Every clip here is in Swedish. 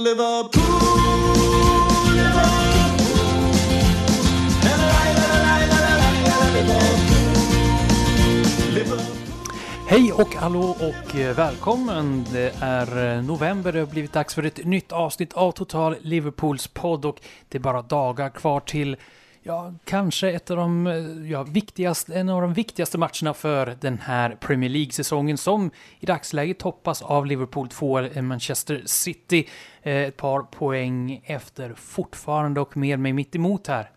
Liverpool, Hej och hallå och eh, välkommen! Det är eh, november, det har blivit dags för ett nytt avsnitt av Total Liverpools podd och det är bara dagar kvar till Ja, kanske ett av de eh, ja, viktigaste, en av de viktigaste matcherna för den här Premier League-säsongen som i dagsläget toppas av Liverpool 2 Manchester City. Eh, ett par poäng efter fortfarande och med mig mitt emot här.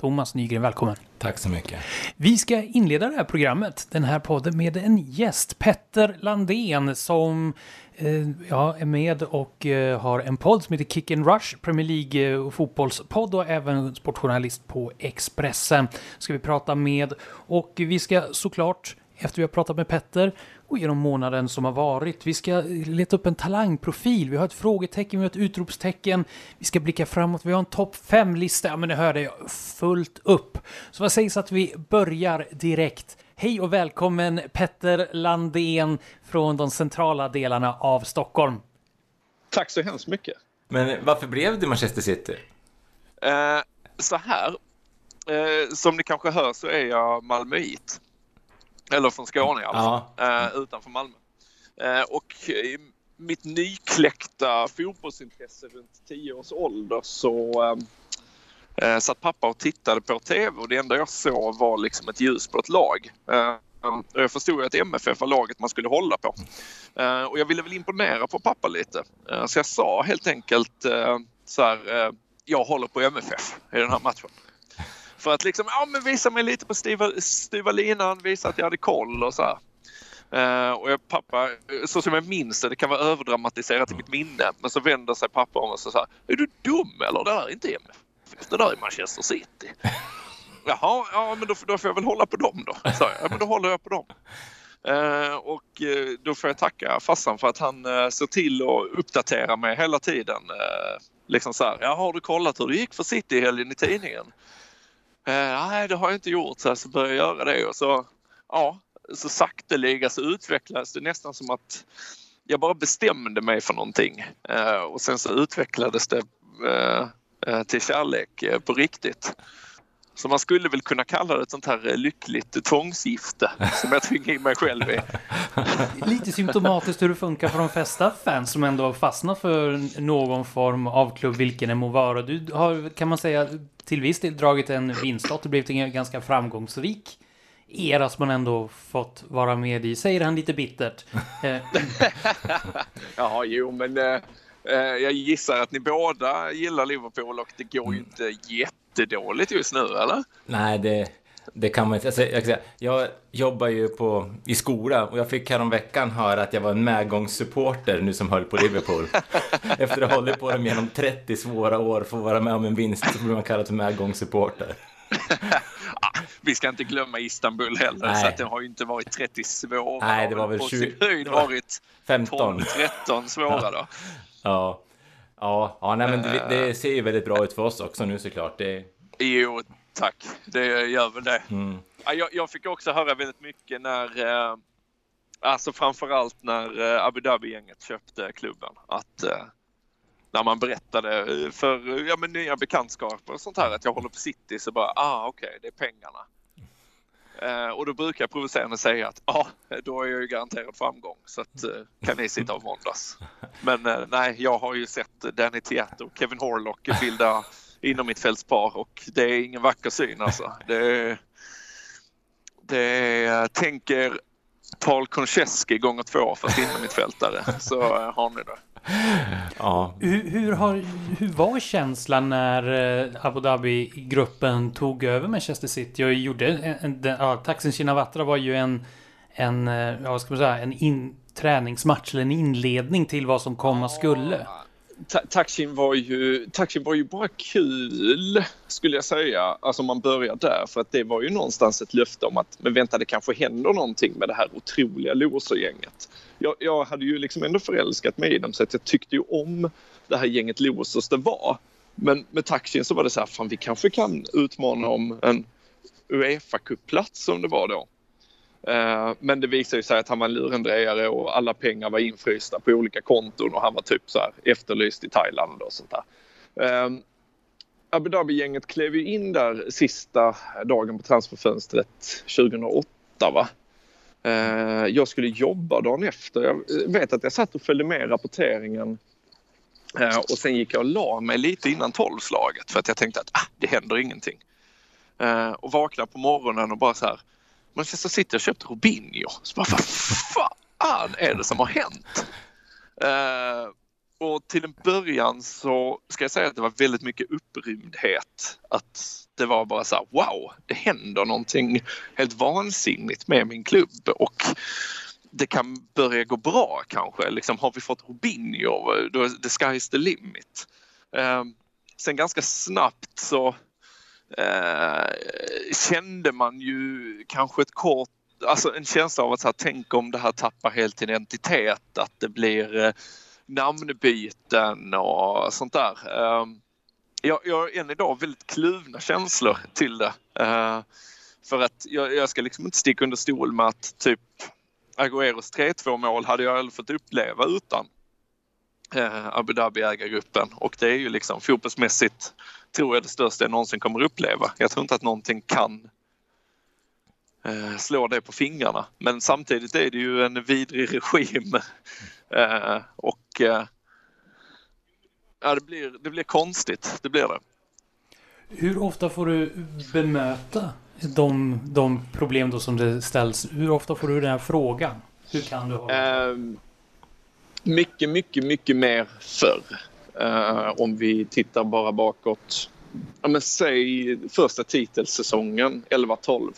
Thomas Nygren, välkommen. Tack så mycket. Vi ska inleda det här programmet, den här podden, med en gäst, Petter Landén, som eh, ja, är med och eh, har en podd som heter Kick and Rush, Premier League eh, fotbollspodd och även sportjournalist på Expressen. Ska vi prata med och vi ska såklart, efter vi har pratat med Petter, och genom månaden som har varit. Vi ska leta upp en talangprofil, vi har ett frågetecken, vi har ett utropstecken, vi ska blicka framåt, vi har en topp 5-lista, ja men det hörde jag fullt upp. Så vad sägs att vi börjar direkt? Hej och välkommen Petter Landén från de centrala delarna av Stockholm. Tack så hemskt mycket. Men varför blev du Manchester City? Eh, så här, eh, som ni kanske hör så är jag malmöit. Eller från Skåne i alla fall, ja. eh, utanför Malmö. Eh, och i mitt nykläckta fotbollsintresse runt 10 års ålder så eh, eh, satt pappa och tittade på TV och det enda jag såg var liksom ett ljus på ett lag. Eh, jag förstod att MFF var laget man skulle hålla på. Eh, och jag ville väl imponera på pappa lite. Eh, så jag sa helt enkelt så här, jag håller på MFF i den här matchen. För att liksom, ja men visa mig lite på styva, styva linan, visa att jag hade koll och så här. Uh, och jag, pappa, så som jag minns det, det kan vara överdramatiserat i mitt minne, men så vänder sig pappa om och så säger Är du dum eller? Det där är inte MFF, det där är Manchester City. Jaha, ja men då, då får jag väl hålla på dem då, jag. Ja men då håller jag på dem. Uh, och uh, då får jag tacka farsan för att han uh, såg till att uppdatera mig hela tiden. Liksom så här, ja har du kollat hur det gick för City i helgen i tidningen? Eh, nej, det har jag inte gjort. Så, så började jag göra det och så, ja, så sakteliga så utvecklades det nästan som att jag bara bestämde mig för någonting eh, och sen så utvecklades det eh, till kärlek på riktigt. Så man skulle väl kunna kalla det ett sånt här eh, lyckligt tvångsgifte som jag tvingar in mig själv i. Lite symptomatiskt hur det funkar för de flesta fans som ändå fastnar för någon form av klubb, vilken det må vara. Du har, kan man säga, till viss del dragit en vinstlott och blivit en ganska framgångsrik era som man ändå fått vara med i, säger han lite bittert. Jaha, jo men eh, eh, jag gissar att ni båda gillar Liverpool och det går ju mm. inte jättedåligt just nu, eller? Nej, det, det kan man inte. Alltså, jag, säga, jag jobbar ju på, i skola och jag fick veckan höra att jag var en medgångssupporter nu som höll på Liverpool. Efter att ha hållit på dem genom 30 svåra år för att vara med om en vinst så blir man kallad för medgångssupporter. vi ska inte glömma Istanbul heller, Nej. så att det har ju inte varit 30 svåra. Nej, det var väl 20... höjd varit 15. 13 svåra då. Ja, ja, ja nej, men det, det, ser ju väldigt bra ut för oss också nu såklart. Det... Jo, tack. Det gör väl det. Mm. Jag, jag, fick också höra väldigt mycket när, eh, alltså framförallt när eh, Abu Dhabi-gänget köpte klubben, att eh, när man berättade för ja, men nya bekantskaper och sånt här att jag håller på City så bara, ah okej, okay, det är pengarna. Eh, och då brukar jag provocerande säga att ja, ah, då är jag ju garanterad framgång så att eh, kan ni sitta och våndas. Men eh, nej, jag har ju sett Danny Tieto och Kevin Horlock bilda inom mitt fältspar och det är ingen vacker syn alltså. Det, det tänker Paul Konchesky gånger två för inom mitt fältare så eh, har ni det. Ja. Hur, hur, har, hur var känslan när eh, Abu Dhabi-gruppen tog över Manchester City och gjorde en, en, ja, Taksin Shinawatra var ju en, en, eh, ja, vad ska man säga, en in, träningsmatch eller en inledning till vad som komma skulle. Taxin var ju, taxin var ju bara kul skulle jag säga. Alltså man börjar där för att det var ju någonstans ett löfte om att men vänta det kanske händer någonting med det här otroliga losergänget. Jag, jag hade ju liksom ändå förälskat mig i dem så att jag tyckte ju om det här gänget losers det var. Men med taxin så var det så här, fan vi kanske kan utmana om en Uefa-cupplats som det var då. Eh, men det visade sig att han var lurendrejare och alla pengar var infrysta på olika konton och han var typ så här efterlyst i Thailand och sånt där. Ehm, Abu Dhabi-gänget klev ju in där sista dagen på transferfönstret 2008 va. Eh, jag skulle jobba dagen efter. Jag vet att jag satt och följde med rapporteringen eh, och sen gick jag och la mig lite innan tolvslaget för att jag tänkte att ah, det händer ingenting. Och vaknade på morgonen och bara så här Manchester City har köpt Robinho. Så bara, vad fan är det som har hänt? Uh, och till en början så ska jag säga att det var väldigt mycket upprymdhet. Att det var bara så här, wow, det händer någonting helt vansinnigt med min klubb och det kan börja gå bra kanske. Liksom, har vi fått Robinho, då, the sky's the limit. Uh, sen ganska snabbt så eh, kände man ju kanske ett kort Alltså en känsla av att så här, tänk om det här tappar helt identitet, att det blir eh, namnbyten och sånt där. Eh, jag, jag har än idag väldigt kluvna känslor till det. Eh, för att jag, jag, ska liksom inte sticka under stol med att typ Agüeros 3-2 mål hade jag aldrig fått uppleva utan eh, Abu Dhabi ägargruppen och det är ju liksom fotbollsmässigt tror jag det största jag någonsin kommer uppleva. Jag tror inte att någonting kan eh, slå det på fingrarna. Men samtidigt är det ju en vidrig regim eh, och eh, ja, det, blir, det blir konstigt. Det blir det. Hur ofta får du bemöta de, de problem då som det ställs? Hur ofta får du den här frågan? Hur kan du ha det? Um, mycket, mycket, mycket mer förr. Uh, om vi tittar bara bakåt. Ja, men säg första titelsäsongen 11-12.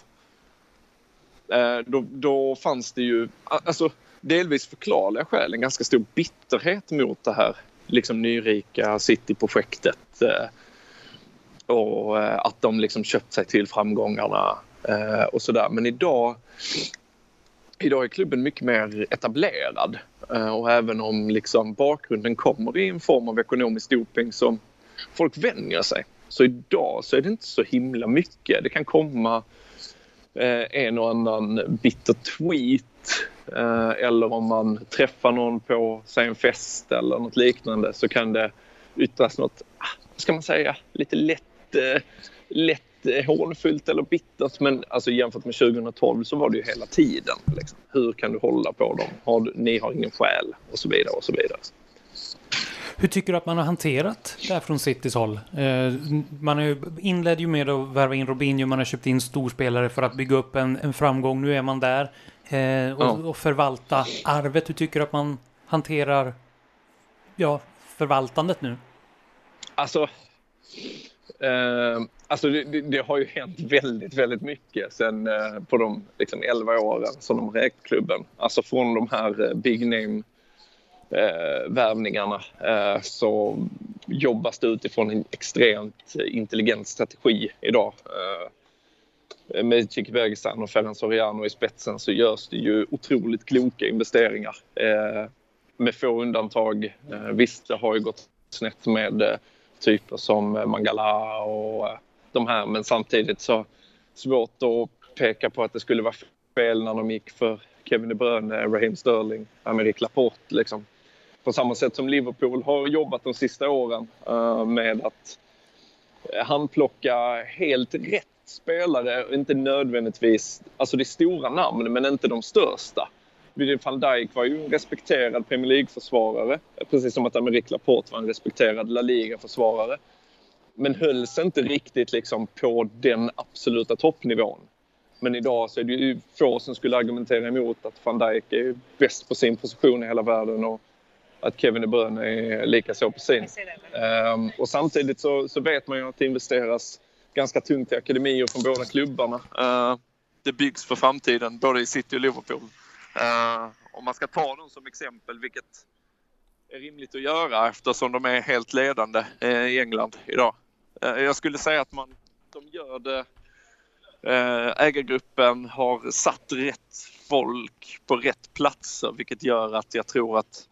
Uh, eh, då, då fanns det ju, alltså delvis förklarliga skäl, en ganska stor bitterhet mot det här liksom nyrika City-projektet. Uh, och att de liksom köpt sig till framgångarna och sådär. Men idag Idag är klubben mycket mer etablerad eh, och även om liksom bakgrunden kommer i en form av ekonomisk doping som folk vänjer sig. Så idag så är det inte så himla mycket. Det kan komma eh, en och annan bitter tweet eh, eller om man träffar någon på säg en fest eller något liknande så kan det yttras något, ah, vad ska man säga, lite lätt, lätt hånfullt eller bittert men alltså jämfört med 2012 så var det ju hela tiden. Liksom. Hur kan du hålla på dem? Har du, ni har ingen själ och så vidare och så vidare. Hur tycker du att man har hanterat det här från Citys håll? Eh, man ju inledde ju med att värva in Robinho, man har köpt in storspelare för att bygga upp en, en framgång. Nu är man där eh, och, ja. och förvalta arvet. Hur tycker du att man hanterar ja, förvaltandet nu? Alltså, Eh, alltså det, det, det, har ju hänt väldigt, väldigt mycket sen eh, på de liksom, 11 åren som de räkt klubben. Alltså från de här eh, big name eh, värvningarna eh, så jobbas det utifrån en extremt eh, intelligent strategi idag. Eh, med Chiqui Bergesan och Ferran Soriano i spetsen så görs det ju otroligt kloka investeringar. Eh, med få undantag. Eh, visst, det har ju gått snett med eh, typer som eh, Mangala och eh, de här. Men samtidigt så svårt att peka på att det skulle vara fel när de gick för Kevin De Bruyne, Raheem Sterling, Amerik Laporte. Liksom. På samma sätt som Liverpool har jobbat de sista åren uh, med att handplocka helt rätt spelare. Inte nödvändigtvis, alltså det är stora namn men inte de största. Virgil van Dijk var ju en respekterad Premier League-försvarare. Precis som att Amerik Laporte var en respekterad La Liga-försvarare. Men hölls inte riktigt liksom på den absoluta toppnivån. Men idag så är det ju få som skulle argumentera emot att van Dijk är bäst på sin position i hela världen och att Kevin De Bruyne är lika så på sin. Um, och samtidigt så, så, vet man ju att det investeras ganska tungt i akademier från båda klubbarna. Uh, det byggs för framtiden, både i City och Liverpool. Uh, om man ska ta dem som exempel, vilket är rimligt att göra eftersom de är helt ledande uh, i England idag. Eh, jag skulle säga att man, de gör det eh, Ägargruppen har satt rätt folk på rätt platser vilket gör att jag tror att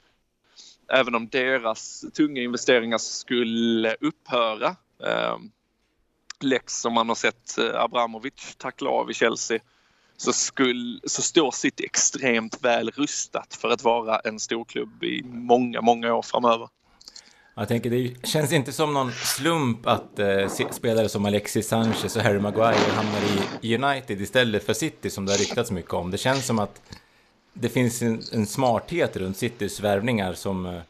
även om deras tunga investeringar skulle upphöra ehm, Lex som man har sett eh, Abramovic tackla av i Chelsea så, skulle, så står City extremt väl rustat för att vara en storklubb i många, många år framöver. Jag tänker, det känns inte som någon slump att eh, spelare som Alexis Sanchez och Harry Maguire hamnar i United istället för City som det har ryktats mycket om. Det känns som att det finns en, en smarthet runt Citys värvningar som eh,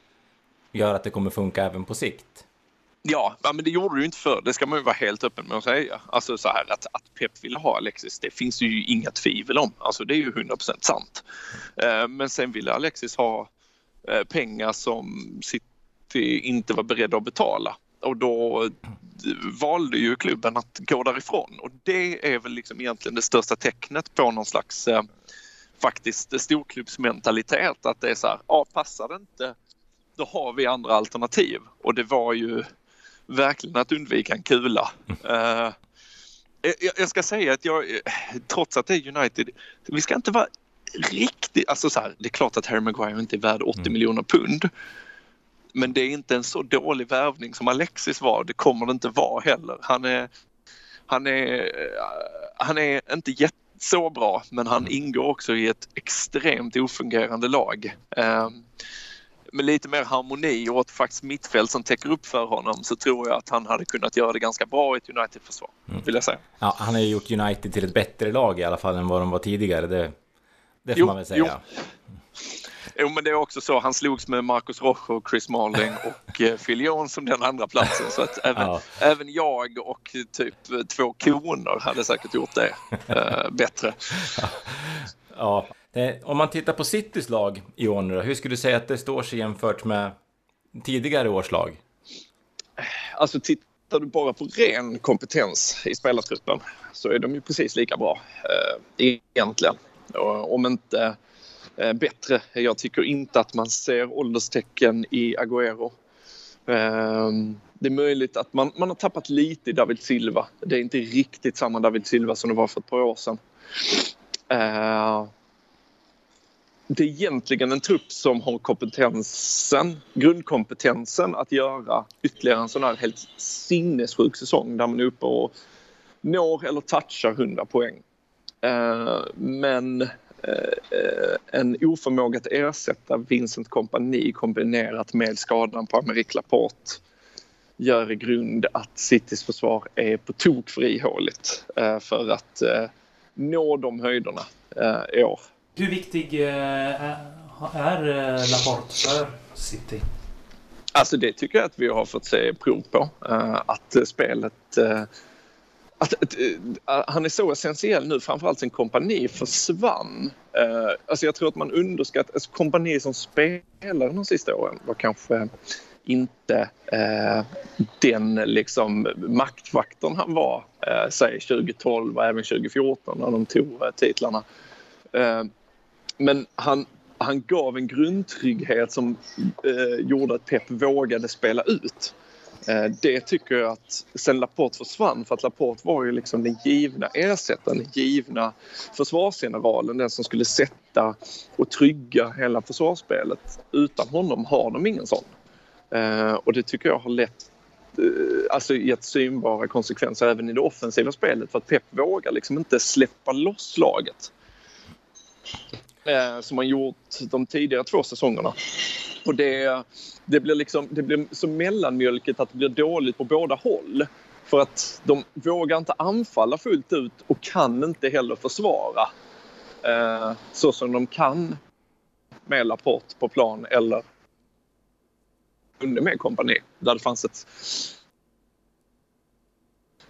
gör att det kommer funka även på sikt. Ja, men det gjorde det ju inte förr. Det ska man ju vara helt öppen med att säga. Alltså så här att, att Pep vill ha Alexis, det finns ju inga tvivel om. Alltså det är ju 100% sant. Eh, men sen ville Alexis ha eh, pengar som City inte var beredda att betala. Och då valde ju klubben att gå därifrån och det är väl liksom egentligen det största tecknet på någon slags eh, faktiskt storklubbsmentalitet att det är så här, ja passar det inte då har vi andra alternativ och det var ju verkligen att undvika en kula. Jag, jag, ska säga att jag, trots att det är United, vi ska inte vara riktigt, alltså så här, det är klart att Harry Maguire inte är värd 80 mm. miljoner pund. Men det är inte en så dålig värvning som Alexis var, det kommer det inte vara heller. Han är, han är, han är inte jätte så bra men han mm. ingår också i ett extremt ofungerande lag. Um, med lite mer harmoni och ett faktiskt mittfält som täcker upp för honom så tror jag att han hade kunnat göra det ganska bra i ett United-försvar. Mm. Vill jag säga. Ja, han har ju gjort United till ett bättre lag i alla fall än vad de var tidigare. Det, det får jo, man väl säga. Jo. Jo, men det är också så. Han slogs med Marcus Rojo, Chris Marling och eh, Phil Jones som den andra platsen. Så att även, ja. även jag och typ två koner hade säkert gjort det eh, bättre. Ja. Eh, om man tittar på Citys lag i år nu då, hur skulle du säga att det står sig jämfört med tidigare års lag? Alltså tittar du bara på ren kompetens i spelartruppen så är de ju precis lika bra eh, egentligen. Och, om inte Eh, bättre. Jag tycker inte att man ser ålderstecken i Agüero. Ehm, det är möjligt att man, man har tappat lite i David Silva. Det är inte riktigt samma David Silva som det var för ett par år sedan. Ehm, det är egentligen en trupp som har kompetensen, grundkompetensen att göra ytterligare en sån här helt sinnessjuk säsong där man är uppe och når eller touchar 100 poäng. Ehm, men en oförmåga att ersätta Vincent Kompani kombinerat med skadan på Amerik Laporte gör i grund att Citys försvar är på tok för ihåligt eh, för att nå de höjderna i år. Hur viktig eh, är eh, Laporte för City? Alltså det tycker jag att vi har fått se prov på. Eh, att spelet... Att, att, att, han är så essentiell nu, framförallt sen kompani försvann. Eh, alltså jag tror att man underskattar... Alltså kompani som spelare de sista åren var kanske inte eh, den liksom maktfaktorn han var, eh, säg 2012 och även 2014 när de tog eh, titlarna. Eh, men han, han gav en grundtrygghet som eh, gjorde att Pep vågade spela ut. Eh, det tycker jag att sen Laporte försvann, för att Laporte var ju liksom den givna ersättaren, den givna försvarsgeneralen, den som skulle sätta och trygga hela försvarsspelet. Utan honom har de ingen sån. Eh, och det tycker jag har lett eh, alltså gett synbara konsekvenser även i det offensiva spelet för att Pep vågar liksom inte släppa loss laget som han gjort de tidigare två säsongerna. Och det, det, blir liksom, det blir så mellanmjölkigt att det blir dåligt på båda håll. För att de vågar inte anfalla fullt ut och kan inte heller försvara eh, så som de kan med Laporte på plan eller under med kompani. Där det fanns ett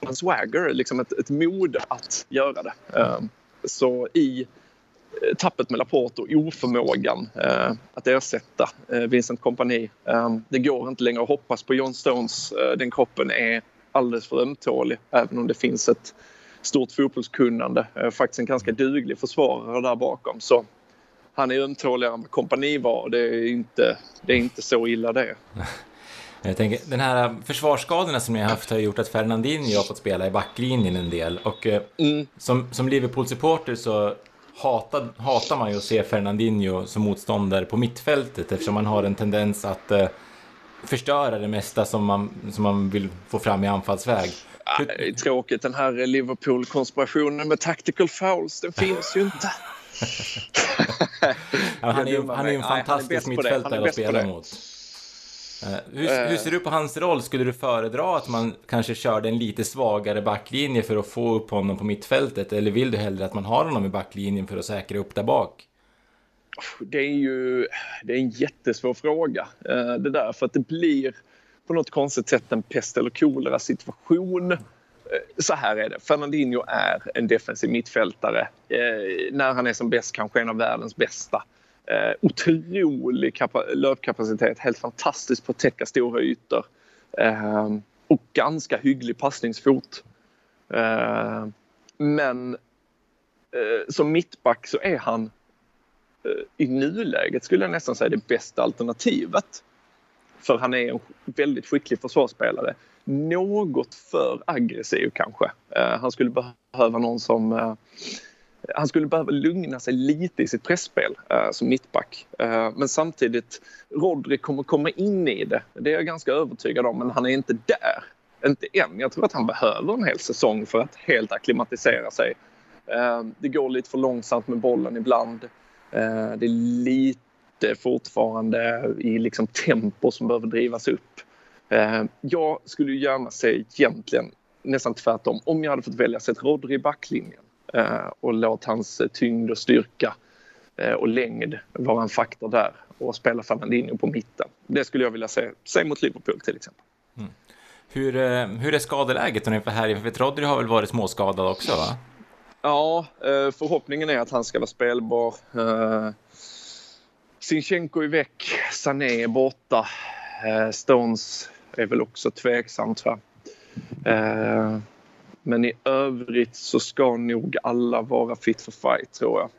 en swagger, liksom ett, ett mod att göra det. Eh, så i tappet med Laporte och oförmågan eh, att ersätta eh, Vincent Kompani. Eh, det går inte längre att hoppas på John Stones. Eh, den kroppen är alldeles för ömtålig även om det finns ett stort fotbollskunnande. Eh, faktiskt en ganska duglig försvarare där bakom. Så han är ömtåligare än vad Kompani var. Det är inte, det är inte så illa det. Jag tänker, den här försvarsskadorna som ni har haft har gjort att Fernandinho har fått spela i backlinjen en del. Och mm. som, som Liverpool-supporter så hatar, hatar man ju att se Fernandinho som motståndare på mittfältet eftersom man har en tendens att eh, förstöra det mesta som man, som man vill få fram i anfallsväg. Ja, det är tråkigt den här Liverpool-konspirationen med tactical fouls, den finns ju inte. han är han är en fantastisk mittfältare att spela mot. Eh, hur, hur, ser du på hans roll? Skulle du föredra att man kanske körde en lite svagare backlinje för att få upp honom på mittfältet? Eller vill du hellre att man har honom i backlinjen för att säkra upp där bak? Det är ju det är en jättesvår fråga eh, det där för att det blir på något konstigt sätt en pest eller kolera situation. Eh, så här är det, Fernandinho är en defensiv mittfältare. När han är som bäst kanske en av världens bästa. Eh, otrolig löpkapacitet, helt fantastiskt på att täcka stora ytor. Eh, och ganska hygglig passningsfot. Eh, men eh, som mittback så är han eh, i nuläget skulle jag nästan säga det bästa alternativet. För han är en väldigt skicklig försvarsspelare. Något för aggressiv kanske. Eh, han skulle behöva någon som eh, han skulle behöva lugna sig lite i sitt pressspel eh, som mittback. Eh, men samtidigt, Rodri kommer komma in i det. Det är jag ganska övertygad om, men han är inte där. Inte än. Jag tror att han behöver en hel säsong för att helt akklimatisera sig. Eh, det går lite för långsamt med bollen ibland. Eh, det är lite fortfarande i liksom tempo som behöver drivas upp. Eh, jag skulle gärna se egentligen nästan tvärtom. Om jag hade fått välja sett Rodri i backlinjen och låt hans tyngd och styrka eh, och längd vara en faktor där och spela Fernandinho på mitten. Det skulle jag vilja se, se mot Liverpool till exempel. Mm. Hur, eh, hur är skadeläget ungefär här? För Rodri har väl varit småskadad också? va? Ja, förhoppningen är att han ska vara spelbar. Sinchenko är väck, Sané är borta. Stones är väl också tveksamt. Va? Men i övrigt så ska nog alla vara fit for fight tror jag.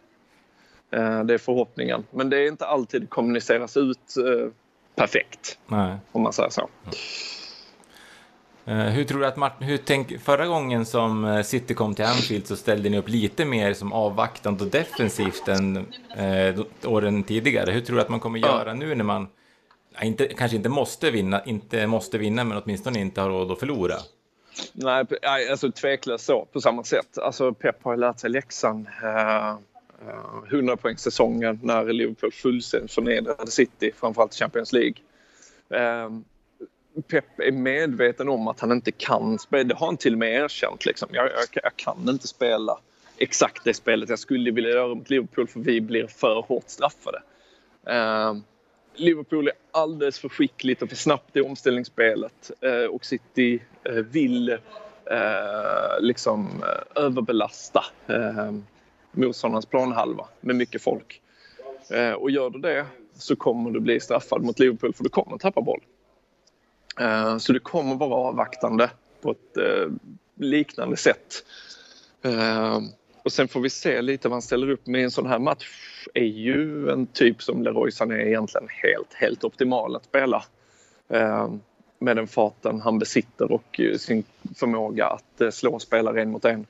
Eh, det är förhoppningen. Men det är inte alltid kommuniceras ut eh, perfekt. Nej. Om man säger så. Eh, hur tror du att Martin, hur tänk, förra gången som City kom till Anfield så ställde ni upp lite mer som avvaktande och defensivt än eh, åren tidigare. Hur tror du att man kommer göra nu när man inte, kanske inte måste vinna, inte måste vinna men åtminstone inte har råd att förlora? Nej, alltså tveklöst så på samma sätt. Alltså Pep har ju lärt sig läxan. Eh, eh 100 poängssäsongen när Liverpool fullständigt förnedrade City, framförallt Champions League. Eh, Pep är medveten om att han inte kan spela. Det har han till och med erkänt. Liksom. Jag, jag, jag, kan inte spela exakt det spelet jag skulle vilja göra mot Liverpool för vi blir för hårt straffade. Eh, Liverpool är alldeles för skickligt och för snabbt i omställningsspelet eh, och City eh, vill eh, liksom eh, överbelasta eh, motståndarens planhalva med mycket folk. Eh, och gör du det så kommer du bli straffad mot Liverpool för du kommer tappa boll. Så du kommer vara avvaktande på ett liknande sätt. Och sen får vi se lite vad han ställer upp med i en sån här match. är ju en typ som Leroy Sané egentligen helt, helt optimal att spela. Eh, med den farten han besitter och eh, sin förmåga att eh, slå spelare en mot en.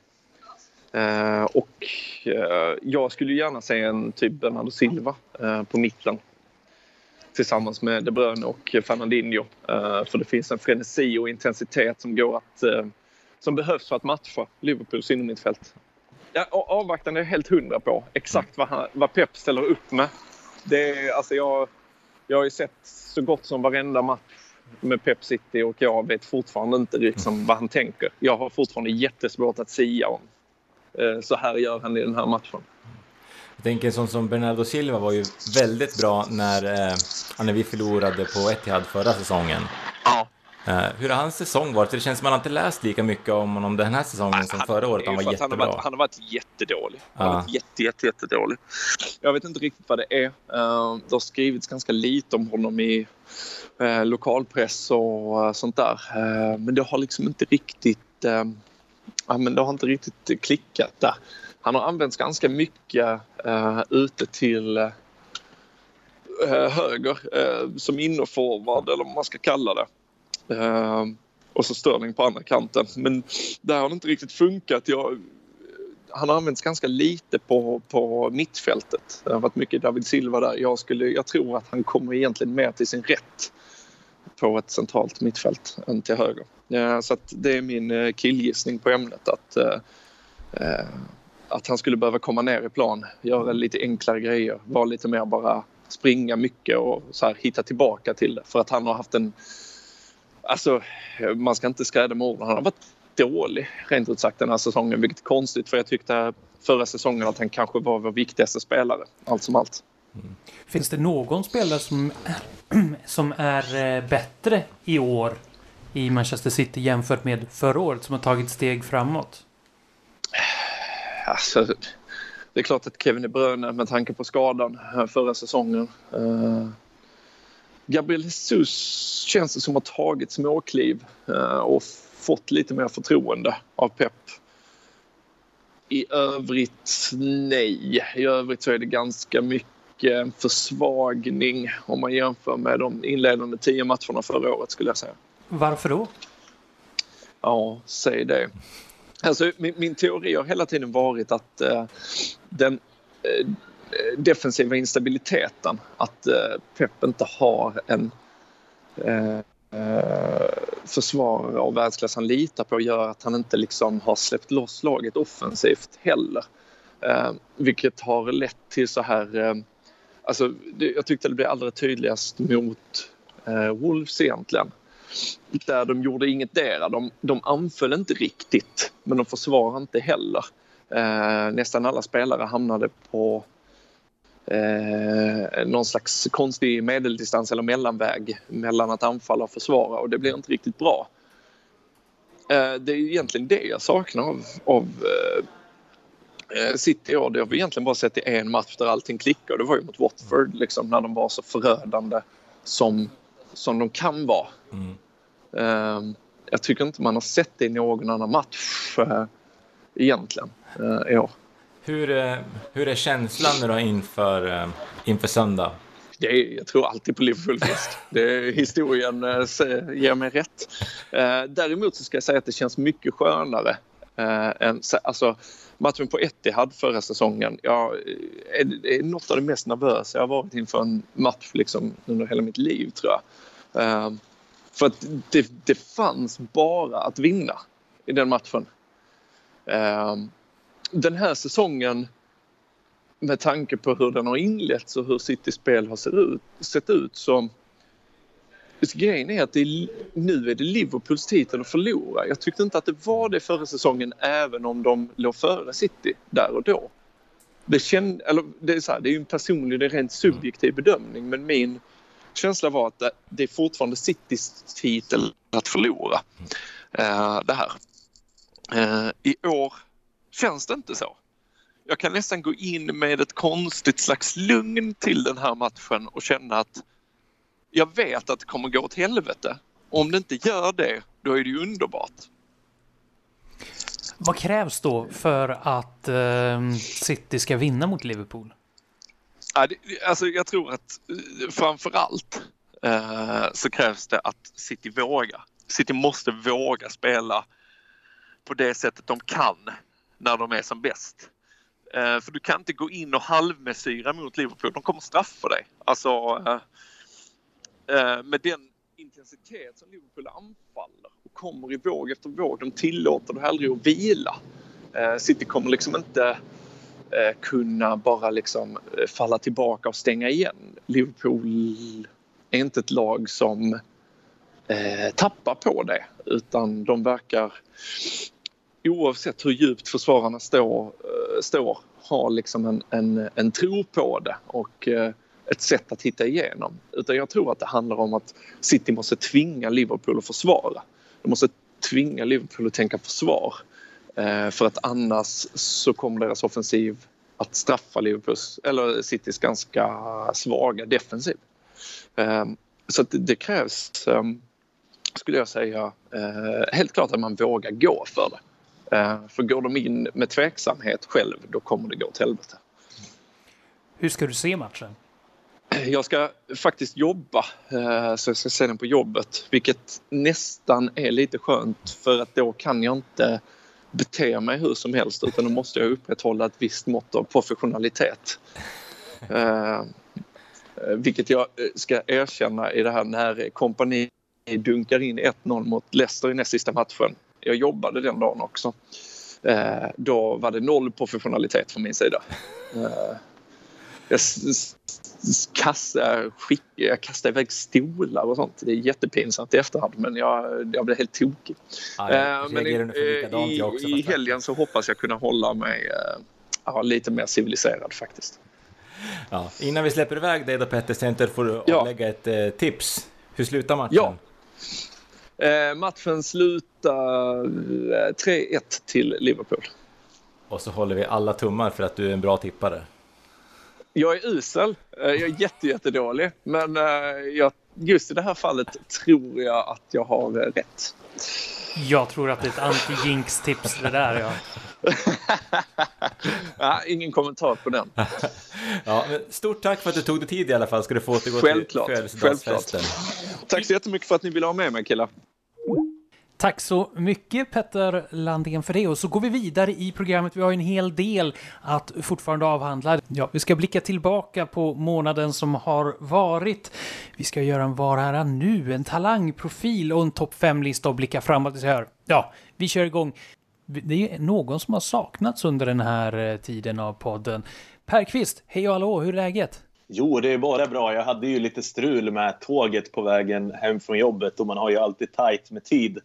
Eh, och eh, jag skulle gärna se en typ Bernardo Silva eh, på mitten tillsammans med De Bruyne och Fernandinho. Eh, för det finns en frenesi och intensitet som går att eh, som behövs för att matcha Liverpools innermittfält. Ja, avvaktande är jag helt hundra på. Exakt vad, han, vad Pep ställer upp med. Det är, alltså jag, jag har ju sett så gott som varenda match med Pep City och jag vet fortfarande inte liksom vad han tänker. Jag har fortfarande jättesvårt att sia om. Eh, så här gör han i den här matchen. Jag tänker en sån som Bernardo Silva var ju väldigt bra när, eh, när vi förlorade på Etihad förra säsongen. Ja. Uh, hur har hans säsong varit? Det känns som att man inte läst lika mycket om honom den här säsongen Nej, som förra året. Han var jättebra. Han har, varit, han har varit jättedålig. Han har varit jätte, jätte, jättedålig. Jag vet inte riktigt vad det är. Uh, det har skrivits ganska lite om honom i uh, lokalpress och sånt där. men det har liksom inte riktigt men det har inte riktigt klickat där. Han har använts ganska mycket ute till höger som innerforward eller vad man ska kalla det. Ehm, och så Störling på andra kanten. Men där har det inte riktigt funkat. Jag, han har använts ganska lite på, på mittfältet. Det har varit mycket David Silva där. Jag, skulle, jag tror att han kommer egentligen mer till sin rätt på ett centralt mittfält än till höger. Ehm, så att det är min eh, killgissning på ämnet att, eh, eh, att han skulle behöva komma ner i plan, göra lite enklare grejer, vara lite mer bara springa mycket och så här, hitta tillbaka till det. För att han har haft en... Alltså, man ska inte skräda med orden. Han har varit dålig rent ut sagt den här säsongen, vilket är konstigt för jag tyckte förra säsongen att han kanske var vår viktigaste spelare, allt som allt. Mm. Finns det någon spelare som är, som är eh, bättre i år i Manchester City jämfört med förra året som har tagit steg framåt? Alltså, det är klart att Kevin De Bruyne med tanke på skadan förra säsongen. Gabriel Jesus känns det som har tagit småkliv uh, och fått lite mer förtroende av Pep. I övrigt, nej. I övrigt så är det ganska mycket försvagning om man jämför med de inledande tio matcherna förra året skulle jag säga. Varför då? Ja, säg det. Alltså, min, min teori har hela tiden varit att eh, den eh, Eh, defensiva instabiliteten, att eh, Pep inte har en eh, försvarare av världsklass han litar på gör att han inte liksom har släppt loss laget offensivt heller. Vilket har lett till så här... Alltså, jag tyckte det blev allra tydligast mot Wolves egentligen. Där de gjorde ingetdera. De, de anföll inte riktigt, men de försvarade inte heller. Eh, nästan alla spelare hamnade på eh, någon slags konstig medeldistans eller mellanväg mellan att anfalla och försvara och det blir inte riktigt bra. Eh, det är egentligen det jag saknar av, av eh, eh City år. Det har vi egentligen bara sett i en match där allting klickar. Det var ju mot Watford liksom, när de var så förödande som, som de kan vara. Mm. Eh, jag tycker inte man har sett det i någon annan match eh, egentligen i år. Hur, eh, hur är känslan nu då inför, eh, inför söndag? Det är, jag tror alltid på Liverpool-fest. historien äh, ger mig rätt. Äh, däremot så ska jag säga att det känns mycket skönare. Äh, än, alltså, matchen på Etihad förra säsongen. ja, är, är något av det mest nervösa jag har varit inför en match liksom, under hela mitt liv tror jag. Äh, för att det, det fanns bara att vinna i den matchen den här säsongen med tanke på hur den har inletts och hur Citys spel har sett ut, sett ut så Grejen är att är, nu är det Liverpools titel att förlora. Jag tyckte inte att det var det förra säsongen även om de låg före City där och då. Det, känd, eller det, är så här, det är en personlig, det är rent subjektiv bedömning men min känsla var att det är fortfarande Citys titel att förlora. Uh, det här. Uh, I år känns det inte så. Jag kan nästan gå in med ett konstigt slags lugn till den här matchen och känna att jag vet att det kommer gå åt helvete. Och om det inte gör det, då är det ju underbart. Vad krävs då för att eh, City ska vinna mot Liverpool? Alltså jag tror att eh, framför allt eh, så krävs det att City vågar. City måste våga spela på det sättet de kan när de är som bäst. Eh, för du kan inte gå in och halvmesyra mot Liverpool. De kommer straffa dig. Alltså eh, eh med den intensitet som Liverpool anfaller och kommer i våg efter våg. De tillåter dig aldrig att vila. Eh, City kommer liksom inte eh, kunna bara liksom eh, falla tillbaka och stänga igen. Liverpool är inte ett lag som eh, tappar på det utan de verkar oavsett hur djupt försvararna står, eh, står har liksom en, en, en tro på det och eh, ett sätt att hitta igenom. Utan jag tror att det handlar om att City måste tvinga Liverpool att försvara. De måste tvinga Liverpool att tänka försvar. Eh, för att annars så kommer deras offensiv att straffa Liverpools, eller Citys ganska svaga defensiv. Så det krävs, skulle jag säga, helt klart att man vågar gå för det. Eh, för går de in med tveksamhet själv, då kommer det gå åt helvete. Hur ska du se matchen? Jag ska faktiskt jobba, eh, så jag ska se den på jobbet. Vilket nästan är lite skönt för att då kan jag inte bete mig hur som helst utan då måste jag upprätthålla ett visst mått av professionalitet. Eh, vilket jag ska erkänna i det här när kompani dunkar in 1-0 mot Leicester i näst sista matchen. Jag jobbade den dagen också. Eh, då var det noll professionalitet från min sida. Eh, jag kastade, skick, jag kastade iväg stolar och sånt. Det är jättepinsamt i efterhand men jag, jag blev helt tokig. Ja, eh, men i, i, också, i helgen så hoppas jag kunna hålla mig eh, ja, lite mer civiliserad faktiskt. Ja. Innan vi släpper iväg dig då Petter Center får du ja. avlägga ett eh, tips. Hur slutar matchen? Ja. Eh, matchen slutar 3-1 eh, till Liverpool. Och så håller vi alla tummar för att du är en bra tippare. Jag är usel. Eh, jag är jättejättedålig. Men eh, jag, just i det här fallet tror jag att jag har rätt. Jag tror att det är ett anti-jinx-tips det där. Ja. ja, ingen kommentar på den. ja, stort tack för att du tog dig tid i alla fall. Ska du få återgå Självklart. till födelsedagsfesten. Tack så jättemycket för att ni ville ha med mig killar. Tack så mycket Petter Landén för det och så går vi vidare i programmet. Vi har en hel del att fortfarande avhandla. Ja, vi ska blicka tillbaka på månaden som har varit. Vi ska göra en Var här nu, en talangprofil och en topp 5-lista och blicka framåt. Så här. Ja, vi kör igång. Det är någon som har saknats under den här eh, tiden av podden. Per Kvist, hej och hallå, hur är läget? Jo, det är bara bra. Jag hade ju lite strul med tåget på vägen hem från jobbet och man har ju alltid tajt med tid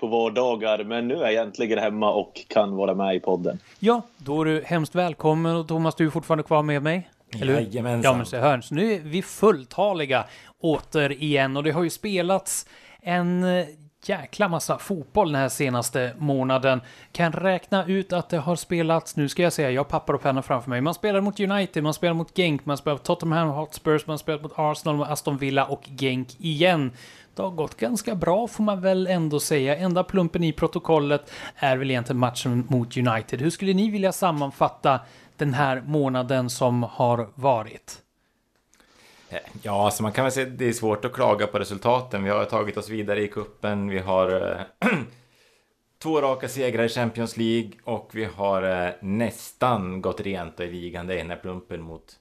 på vardagar. Men nu är jag äntligen hemma och kan vara med i podden. Ja, då är du hemskt välkommen och Thomas, du är fortfarande kvar med mig. Eller hur? Jajamensan. Ja, men så hör, så nu är vi fulltaliga återigen och det har ju spelats en eh, jäkla massa fotboll den här senaste månaden. Kan räkna ut att det har spelats, nu ska jag säga, jag har papper och penna framför mig. Man spelar mot United, man spelar mot Genk, man spelar mot Tottenham Hotspurs, man spelar mot Arsenal, Aston Villa och Genk igen. Det har gått ganska bra får man väl ändå säga. Enda plumpen i protokollet är väl egentligen matchen mot United. Hur skulle ni vilja sammanfatta den här månaden som har varit? Eh, ja, alltså man kan väl säga att det är svårt att klaga på resultaten. Vi har tagit oss vidare i kuppen. Vi har eh, två raka segrar i Champions League och vi har eh, nästan gått rent i ligan. Det är den här plumpen mot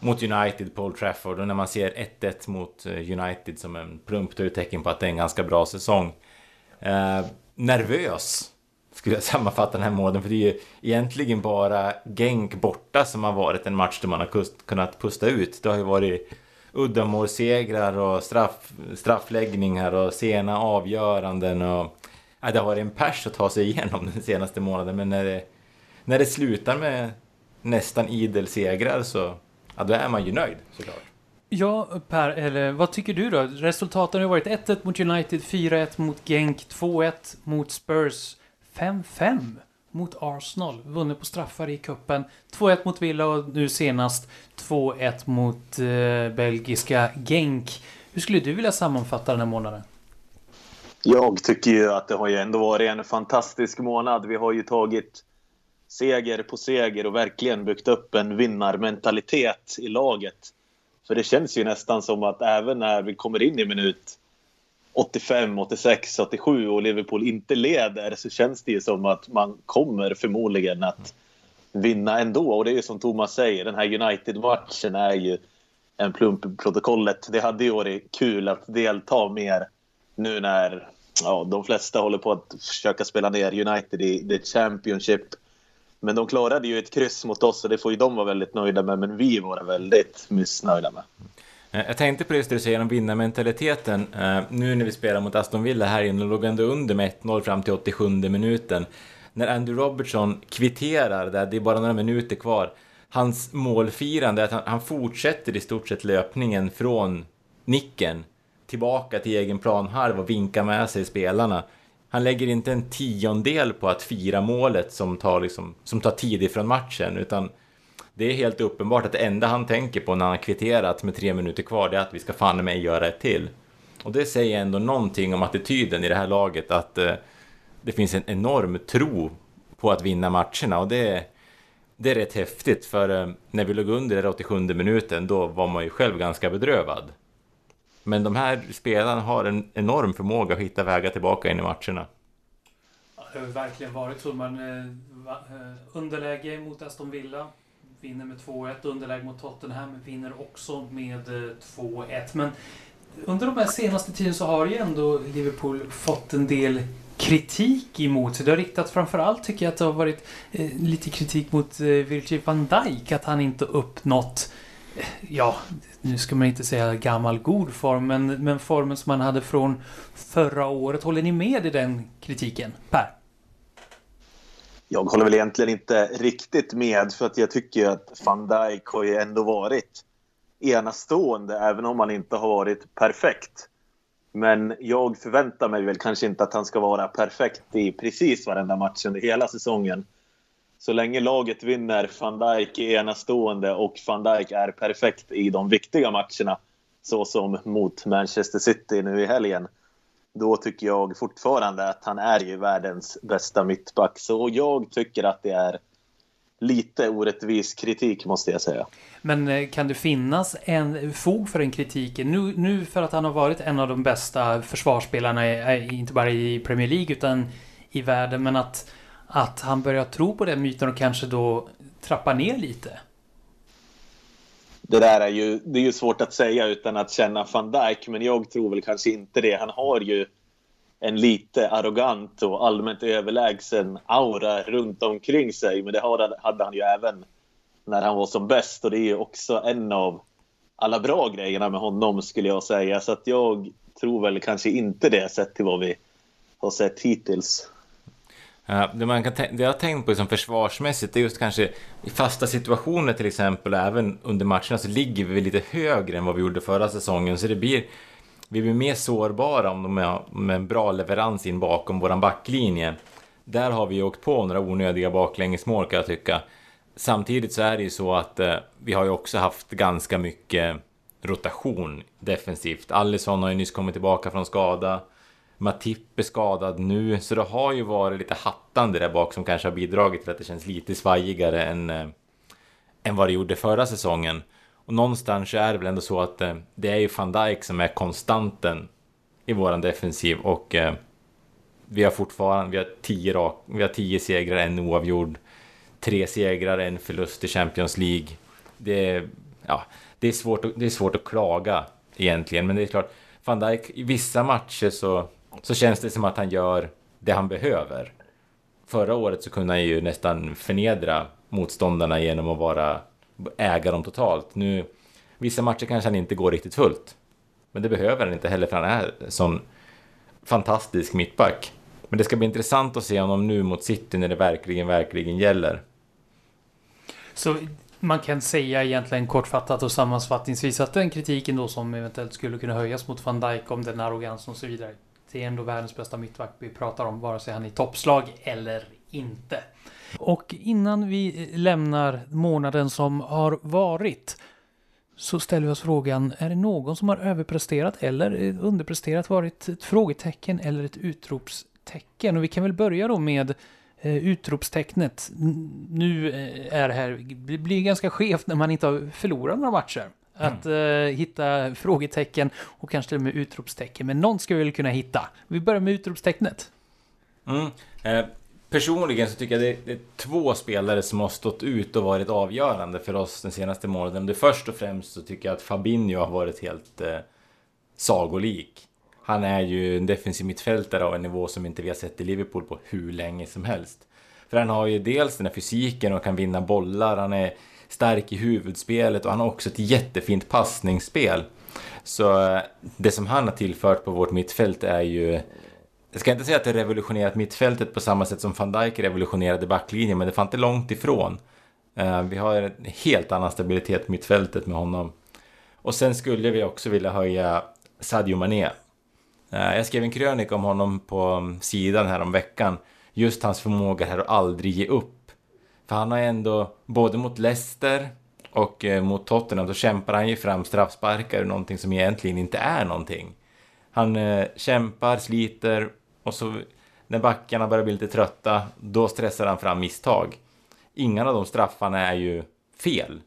mot United på Old Trafford och när man ser 1-1 mot eh, United som en plump är tecken på att det är en ganska bra säsong. Eh, nervös skulle jag sammanfatta den här månaden för det är ju egentligen bara Genk borta som har varit en match där man har kunnat pusta ut. Det har ju varit uddamålssegrar och straff, straffläggningar och sena avgöranden och ja, det har varit en pers att ta sig igenom den senaste månaden men när det, när det slutar med nästan idel segrar så ja, då är man ju nöjd såklart. Ja, Per, eller vad tycker du då? Resultaten har varit 1-1 mot United, 4-1 mot Genk, 2-1 mot Spurs, 5-5 mot Arsenal, vunnit på straffar i kuppen 2-1 mot Villa och nu senast 2-1 mot eh, belgiska Genk. Hur skulle du vilja sammanfatta den här månaden? Jag tycker ju att det har ju ändå varit en fantastisk månad. Vi har ju tagit seger på seger och verkligen byggt upp en vinnarmentalitet i laget. För det känns ju nästan som att även när vi kommer in i minut 85, 86, 87 och Liverpool inte leder så känns det ju som att man kommer förmodligen att vinna ändå. Och det är ju som Thomas säger, den här United-matchen är ju en plump i protokollet. Det hade ju varit kul att delta mer nu när ja, de flesta håller på att försöka spela ner United i the Championship. Men de klarade ju ett kryss mot oss och det får ju de vara väldigt nöjda med. Men vi var väldigt missnöjda med. Eh, jag tänkte på just det du säger om vinnarmentaliteten. Eh, nu när vi spelar mot Aston Villa här inne, låg ändå under med 1-0 fram till 87 minuten. När Andrew Robertson kvitterar där, det är bara några minuter kvar. Hans målfirande är att han, han fortsätter i stort sett löpningen från nicken tillbaka till egen planhalv och vinkar med sig spelarna han lägger inte en tiondel på att fira målet som tar, liksom, som tar tid ifrån matchen, utan det är helt uppenbart att det enda han tänker på när han har kvitterat med tre minuter kvar, det är att vi ska fan mig göra ett till. Och det säger ändå någonting om attityden i det här laget, att eh, det finns en enorm tro på att vinna matcherna och det, det är rätt häftigt, för eh, när vi låg under i 87 minuten, då var man ju själv ganska bedrövad. Men de här spelarna har en enorm förmåga att hitta vägar tillbaka in i matcherna. Ja, det har verkligen varit så. Man, eh, eh, underläge mot Aston Villa. Vinner med 2-1. Underläge mot Tottenham. Vinner också med eh, 2-1. Men under de här senaste tiden så har ju ändå Liverpool fått en del kritik emot sig. Det har riktats framförallt tycker jag att det har varit eh, lite kritik mot eh, Virgil van Dijk att han inte uppnått eh, Ja, nu ska man inte säga gammal god form, men, men formen som man hade från förra året. Håller ni med i den kritiken, Per? Jag håller väl egentligen inte riktigt med för att jag tycker att van Dijk har ju ändå varit enastående även om han inte har varit perfekt. Men jag förväntar mig väl kanske inte att han ska vara perfekt i precis varenda match under hela säsongen. Så länge laget vinner, van Dijk är enastående och van Dijk är perfekt i de viktiga matcherna, så som mot Manchester City nu i helgen, då tycker jag fortfarande att han är ju världens bästa mittback. Så jag tycker att det är lite orättvis kritik måste jag säga. Men eh, kan det finnas en fog för den kritiken? Nu, nu för att han har varit en av de bästa försvarsspelarna, eh, inte bara i Premier League utan i världen, men att, att han börjar tro på den myten och kanske då trappa ner lite? Det där är ju, det är ju svårt att säga utan att känna van Dijk, men jag tror väl kanske inte det. Han har ju en lite arrogant och allmänt överlägsen aura runt omkring sig. Men det hade han ju även när han var som bäst och det är ju också en av alla bra grejerna med honom skulle jag säga. Så att jag tror väl kanske inte det sett till vad vi har sett hittills. Ja, det, man kan det jag har tänkt på liksom försvarsmässigt är just kanske i fasta situationer till exempel och även under matcherna så ligger vi lite högre än vad vi gjorde förra säsongen så det blir vi blir mer sårbara om de har med en bra leverans in bakom våran backlinje. Där har vi åkt på några onödiga baklängesmål kan jag tycka. Samtidigt så är det ju så att eh, vi har ju också haft ganska mycket rotation defensivt. Allison har ju nyss kommit tillbaka från skada. Matip är skadad nu, så det har ju varit lite hattande där bak som kanske har bidragit till att det känns lite svajigare än, eh, än vad det gjorde förra säsongen. Och någonstans är det väl ändå så att eh, det är ju van Dijk som är konstanten i våran defensiv och eh, vi har fortfarande, vi har tio, rak, vi har tio segrar, en oavgjord, tre segrar, en förlust i Champions League. Det är, ja, det är, svårt, att, det är svårt att klaga egentligen, men det är klart, van Dijk, i vissa matcher så, så känns det som att han gör det han behöver. Förra året så kunde han ju nästan förnedra motståndarna genom att vara äga dem totalt. Nu, vissa matcher kanske han inte går riktigt fullt. Men det behöver han inte heller för han är sån fantastisk mittback. Men det ska bli intressant att se honom nu mot City när det verkligen, verkligen gäller. Så man kan säga egentligen kortfattat och sammanfattningsvis att den kritiken då som eventuellt skulle kunna höjas mot van Dijk om den arrogansen och så vidare. Det är ändå världens bästa mittback vi pratar om, vare sig han är i toppslag eller inte. Och innan vi eh, lämnar månaden som har varit så ställer vi oss frågan, är det någon som har överpresterat eller eh, underpresterat, varit ett frågetecken eller ett utropstecken? Och vi kan väl börja då med eh, utropstecknet. Nu är det här, det blir ganska skevt när man inte har förlorat några matcher. Att mm. uh, hitta frågetecken och kanske till och med utropstecken. Men någon ska vi väl kunna hitta. Vi börjar med utropstecknet. Mm. Eh, Personligen så tycker jag det, det är två spelare som har stått ut och varit avgörande för oss den senaste månaden. Det först och främst så tycker jag att Fabinho har varit helt eh, sagolik. Han är ju en defensiv mittfältare av en nivå som inte vi har sett i Liverpool på hur länge som helst. För han har ju dels den här fysiken och kan vinna bollar, han är stark i huvudspelet och han har också ett jättefint passningsspel. Så eh, det som han har tillfört på vårt mittfält är ju jag ska inte säga att det revolutionerat mittfältet på samma sätt som van Dijk revolutionerade backlinjen, men det fanns inte långt ifrån. Eh, vi har en helt annan stabilitet mittfältet med honom. Och sen skulle vi också vilja höja Sadio Mané. Eh, jag skrev en krönika om honom på mm, sidan här om veckan. Just hans förmåga här att aldrig ge upp. För han har ändå, både mot Leicester och eh, mot Tottenham, så kämpar han ju fram straffsparkar, någonting som egentligen inte är någonting. Han eh, kämpar, sliter och så när backarna börjar bli lite trötta, då stressar han fram misstag. Ingen av de straffarna är ju fel.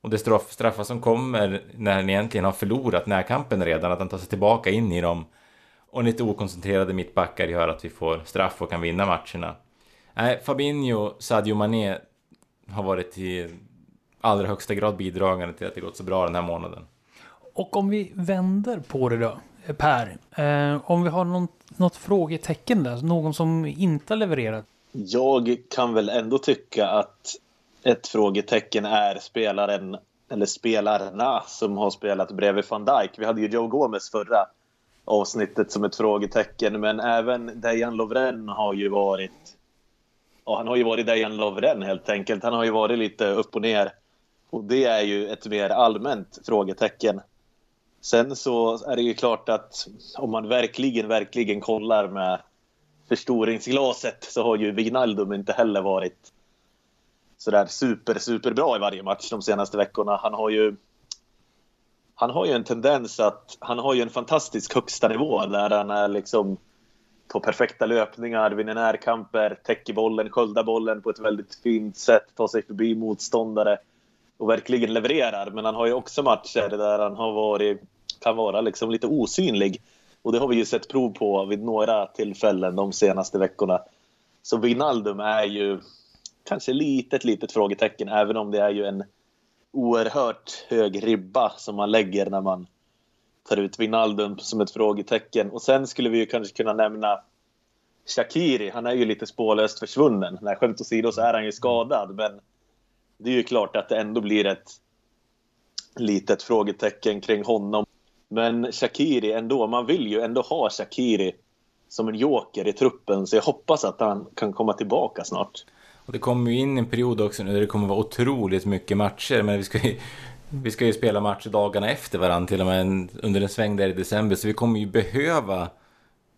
Och det straff, straffar som kommer när han egentligen har förlorat närkampen redan, att han tar sig tillbaka in i dem. Och lite okoncentrerade mittbackar gör att vi får straff och kan vinna matcherna. Nej, Fabinho, Sadio Mané har varit i allra högsta grad bidragande till att det gått så bra den här månaden. Och om vi vänder på det då, Per. Eh, om vi har någon, något frågetecken där, någon som inte har levererat. Jag kan väl ändå tycka att ett frågetecken är spelaren eller spelarna som har spelat bredvid van Dijk. Vi hade ju Joe Gomez förra avsnittet som ett frågetecken, men även Dejan Lovren har ju varit ja, han har ju varit Dejan Lovren helt enkelt. Han har ju varit lite upp och ner. Och det är ju ett mer allmänt frågetecken. Sen så är det ju klart att om man verkligen, verkligen kollar med förstoringsglaset så har ju Wijnaldum inte heller varit sådär super, super bra i varje match de senaste veckorna. Han har ju han har ju en tendens att han har ju en fantastisk högsta nivå där han är liksom på perfekta löpningar, vinner närkamper, täcker bollen, sköldar bollen på ett väldigt fint sätt, tar sig förbi motståndare och verkligen levererar. Men han har ju också matcher där han har varit, kan vara liksom lite osynlig. Och det har vi ju sett prov på vid några tillfällen de senaste veckorna. Så Wijnaldum är ju kanske litet, litet frågetecken, även om det är ju en oerhört hög ribba som man lägger när man tar ut Wijnaldum som ett frågetecken. Och sen skulle vi ju kanske kunna nämna Shakiri. Han är ju lite spårlöst försvunnen. Nej, skämt åsido så är han ju skadad, men det är ju klart att det ändå blir ett litet frågetecken kring honom. Men Shakiri ändå, man vill ju ändå ha Shakiri som en joker i truppen, så jag hoppas att han kan komma tillbaka snart. Och det kommer ju in en period också nu där det kommer vara otroligt mycket matcher, men vi ska ju, vi ska ju spela matcher dagarna efter varandra, till och med under en sväng där i december, så vi kommer ju behöva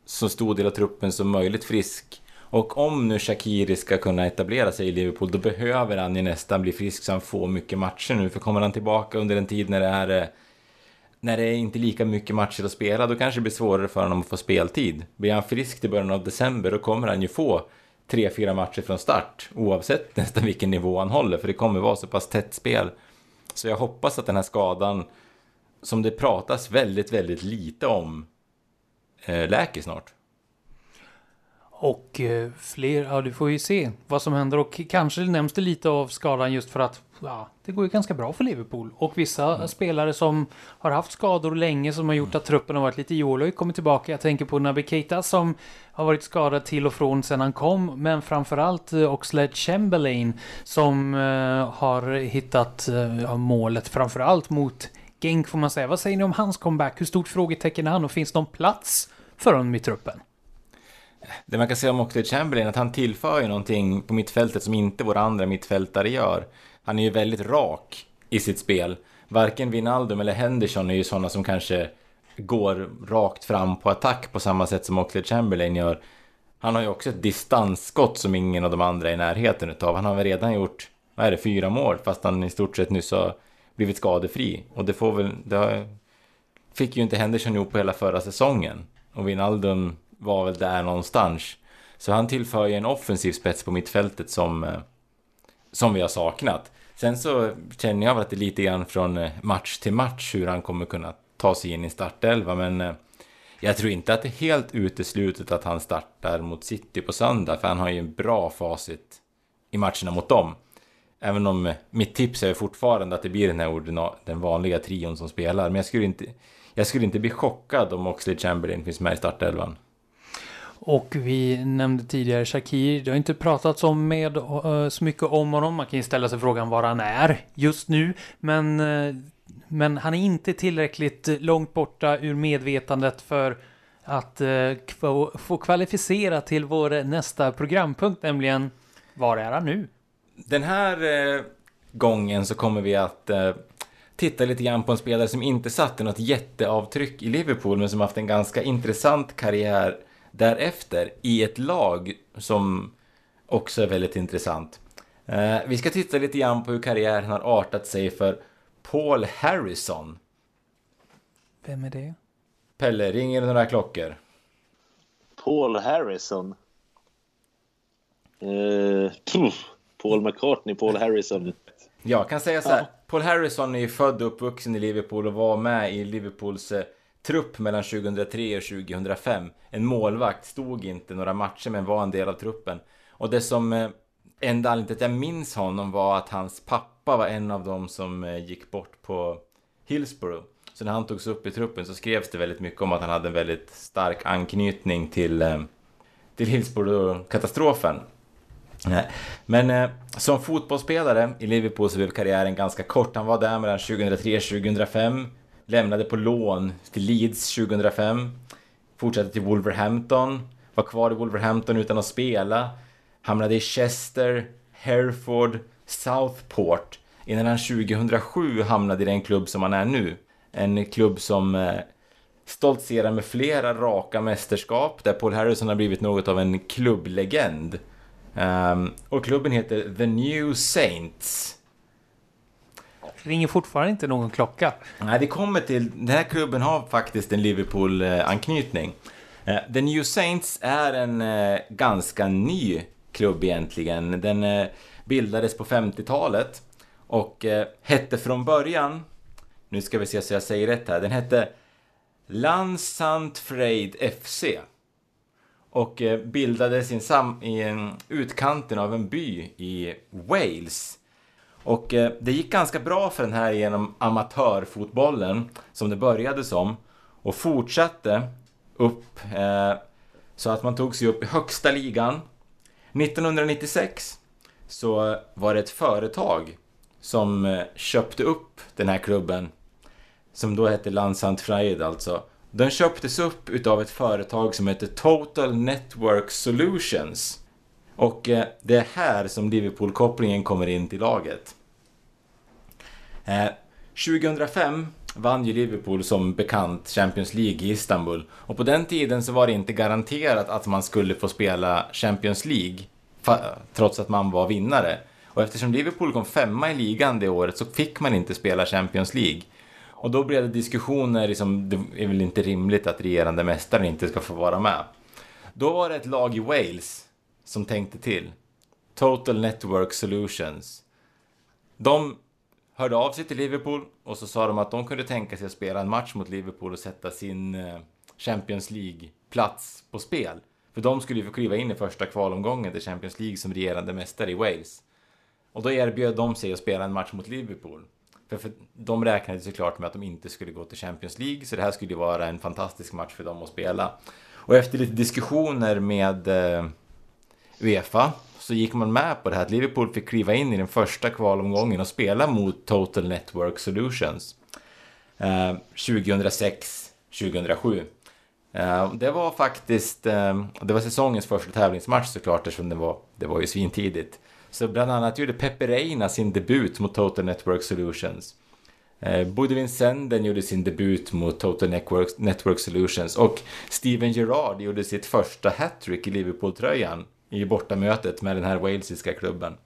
så stor del av truppen som möjligt frisk. Och om nu Shakiri ska kunna etablera sig i Liverpool, då behöver han ju nästan bli frisk så han får mycket matcher nu. För kommer han tillbaka under en tid när det är eh, när det är inte lika mycket matcher att spela, då kanske det blir svårare för honom att få speltid. Blir han frisk till början av december, då kommer han ju få tre, fyra matcher från start, oavsett nästan vilken nivå han håller, för det kommer vara så pass tätt spel. Så jag hoppas att den här skadan, som det pratas väldigt, väldigt lite om, eh, läker snart. Och eh, fler, ja du får ju se vad som händer och kanske nämns det lite av skadan just för att ja, det går ju ganska bra för Liverpool. Och vissa mm. spelare som har haft skador länge som har gjort att truppen har varit lite har kommit tillbaka. Jag tänker på Naby Keita som har varit skadad till och från sedan han kom. Men framförallt eh, Oxlade Chamberlain som eh, har hittat eh, målet framförallt mot Genk får man säga. Vad säger ni om hans comeback? Hur stort frågetecken är han och finns någon plats för honom i truppen? Det man kan säga om Oxlade Chamberlain är att han tillför ju någonting på mittfältet som inte våra andra mittfältare gör. Han är ju väldigt rak i sitt spel. Varken Wijnaldum eller Henderson är ju sådana som kanske går rakt fram på attack på samma sätt som Oxlade Chamberlain gör. Han har ju också ett distansskott som ingen av de andra är i närheten utav. Han har väl redan gjort, vad är det, fyra mål fast han i stort sett nyss har blivit skadefri. Och det får väl, det har, fick ju inte Henderson ihop på hela förra säsongen. Och Wijnaldum var väl där någonstans. Så han tillför ju en offensiv spets på mittfältet som, eh, som vi har saknat. Sen så känner jag väl att det är lite grann från eh, match till match hur han kommer kunna ta sig in i startelva, men eh, jag tror inte att det är helt uteslutet att han startar mot City på söndag, för han har ju en bra facit i matcherna mot dem. Även om eh, mitt tips är fortfarande att det blir den här den vanliga trion som spelar, men jag skulle inte, jag skulle inte bli chockad om Oxlade Chamberlain finns med i startelvan. Och vi nämnde tidigare Shakir. Det har inte pratats om med eh, så mycket om honom. Man kan ju ställa sig frågan var han är just nu. Men, eh, men han är inte tillräckligt långt borta ur medvetandet för att eh, få kvalificera till vår nästa programpunkt, nämligen Var är han nu? Den här gången så kommer vi att titta lite grann på en spelare som inte satte något jätteavtryck i Liverpool men som haft en ganska intressant karriär därefter i ett lag som också är väldigt intressant. Eh, vi ska titta lite grann på hur karriären har artat sig för Paul Harrison. Vem är det? Pelle, ringer det några klockor? Paul Harrison? Eh, Paul McCartney, Paul Harrison. Jag kan säga så här. Ja. Paul Harrison är ju född och uppvuxen i Liverpool och var med i Liverpools eh, trupp mellan 2003 och 2005. En målvakt, stod inte några matcher men var en del av truppen. Och det som eh, enda anledningen till att jag minns honom var att hans pappa var en av dem som eh, gick bort på Hillsborough. Så när han togs upp i truppen så skrevs det väldigt mycket om att han hade en väldigt stark anknytning till, eh, till Hillsborough-katastrofen. Men eh, som fotbollsspelare i Liverpool så blev karriären ganska kort. Han var där mellan 2003-2005. Lämnade på lån till Leeds 2005. Fortsatte till Wolverhampton. Var kvar i Wolverhampton utan att spela. Hamnade i Chester, Hereford, Southport. Innan han 2007 hamnade i den klubb som han är nu. En klubb som eh, stoltserar med flera raka mästerskap. Där Paul Harrison har blivit något av en klubblegend. Um, och klubben heter The New Saints. Ringer fortfarande inte någon klocka. Nej, det kommer till... Den här klubben har faktiskt en Liverpool-anknytning. Eh, The New Saints är en eh, ganska ny klubb egentligen. Den eh, bildades på 50-talet och hette från början... Nu ska vi se så jag säger rätt här. Den hette Lansant Freid FC och bildades i, sam i en utkanten av en by i Wales. Och eh, det gick ganska bra för den här genom amatörfotbollen som det började som och fortsatte upp eh, så att man tog sig upp i högsta ligan. 1996 så var det ett företag som eh, köpte upp den här klubben som då hette Landsant Freid alltså den köptes upp utav ett företag som heter Total Network Solutions. Och eh, det är här som Liverpool-kopplingen kommer in till laget. Eh, 2005 vann ju Liverpool som bekant Champions League i Istanbul. Och på den tiden så var det inte garanterat att man skulle få spela Champions League trots att man var vinnare. Och eftersom Liverpool kom femma i ligan det året så fick man inte spela Champions League. Och då blev det diskussioner, liksom, det är väl inte rimligt att regerande mästaren inte ska få vara med. Då var det ett lag i Wales som tänkte till. Total Network Solutions. De hörde av sig till Liverpool och så sa de att de kunde tänka sig att spela en match mot Liverpool och sätta sin eh, Champions League-plats på spel. För de skulle ju få kliva in i första kvalomgången till Champions League som regerande mästare i Wales. Och då erbjöd de sig att spela en match mot Liverpool. För, för de räknade såklart med att de inte skulle gå till Champions League, så det här skulle vara en fantastisk match för dem att spela. Och efter lite diskussioner med eh, Uefa så gick man med på det här att Liverpool fick kliva in i den första kvalomgången och spela mot Total Network Solutions. Eh, 2006-2007. Eh, det var faktiskt, eh, det var säsongens första tävlingsmatch såklart eftersom det var, det var ju svintidigt. Så bland annat gjorde Pepe Reina sin debut mot Total Network Solutions. Eh, Bodewin Senden gjorde sin debut mot Total Network, Network Solutions och Steven Gerrard gjorde sitt första hattrick i Liverpool-tröjan i bortamötet med den här walesiska klubben.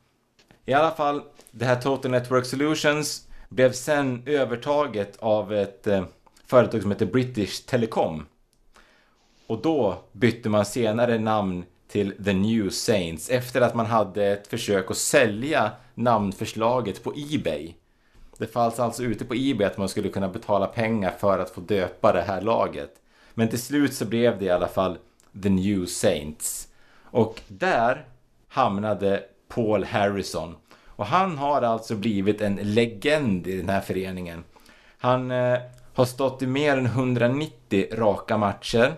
I alla fall, det här Total Network Solutions blev sen övertaget av ett eh, företag som heter British Telecom. Och då bytte man senare namn till The New Saints efter att man hade ett försök att sälja namnförslaget på Ebay. Det fanns alltså ute på Ebay att man skulle kunna betala pengar för att få döpa det här laget. Men till slut så blev det i alla fall The New Saints. Och där hamnade Paul Harrison. Och han har alltså blivit en legend i den här föreningen. Han eh, har stått i mer än 190 raka matcher.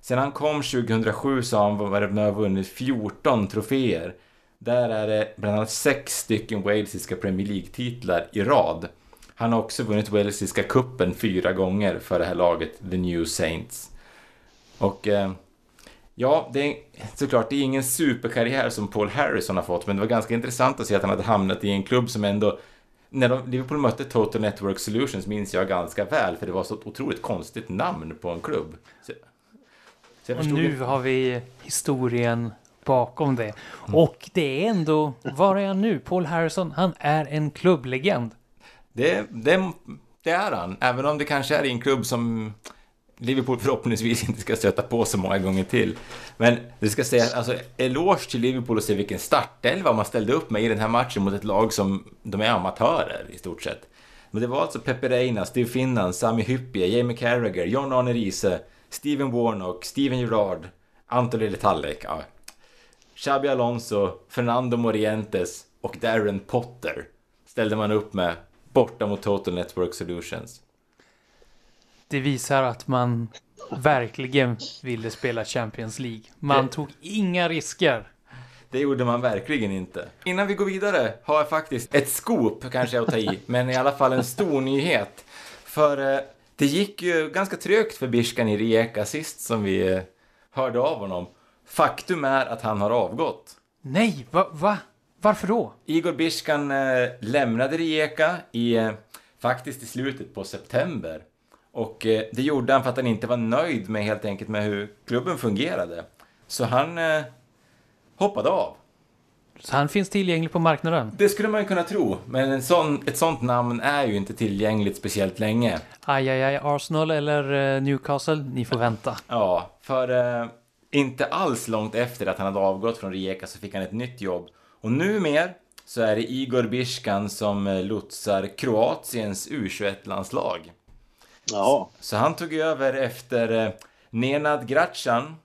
Sen han kom 2007 så har han varit vunnit 14 troféer. Där är det bland annat sex stycken walesiska Premier League-titlar i rad. Han har också vunnit walesiska kuppen fyra gånger för det här laget, The New Saints. Och eh, ja, det är såklart, det är ingen superkarriär som Paul Harrison har fått, men det var ganska intressant att se att han hade hamnat i en klubb som ändå när de, Liverpool mötte Total Network Solutions minns jag ganska väl, för det var så ett otroligt konstigt namn på en klubb. Så, och nu det. har vi historien bakom det. Mm. Och det är ändå, var är han nu? Paul Harrison, han är en klubblegend. Det, det, det är han, även om det kanske är i en klubb som Liverpool förhoppningsvis inte ska stöta på så många gånger till. Men det ska säga, alltså eloge till Liverpool och se vilken startelva man ställde upp med i den här matchen mot ett lag som de är amatörer i stort sett. Men det var alltså Pepe Reina, Steve Finnan, Sami Hyppie, Jamie Carragher, John Arne Riise, Steven Warnock, Steven Gerrard, Anthony Letallek, ja. Xabi Alonso, Fernando Morientes och Darren Potter ställde man upp med borta mot Total Network Solutions. Det visar att man verkligen ville spela Champions League. Man tog inga risker. Det gjorde man verkligen inte. Innan vi går vidare har jag faktiskt ett scoop, kanske jag att ta i, men i alla fall en stor nyhet. För eh, det gick ju ganska trögt för Biskan i Rijeka sist som vi eh, hörde av honom. Faktum är att han har avgått. Nej, va? va? Varför då? Igor Biskan eh, lämnade Rijeka i, faktiskt i slutet på september. Och eh, det gjorde han för att han inte var nöjd med helt enkelt med hur klubben fungerade. Så han eh, hoppade av. Så han finns tillgänglig på marknaden? Det skulle man ju kunna tro, men en sån, ett sånt namn är ju inte tillgängligt speciellt länge. Aj, aj, aj, Arsenal eller eh, Newcastle, ni får vänta. Ja, för eh, inte alls långt efter att han hade avgått från Rijeka så fick han ett nytt jobb. Och numer så är det Igor Biskan som eh, lotsar Kroatiens U21-landslag. Ja. Så han tog över efter eh, Nenad Gracan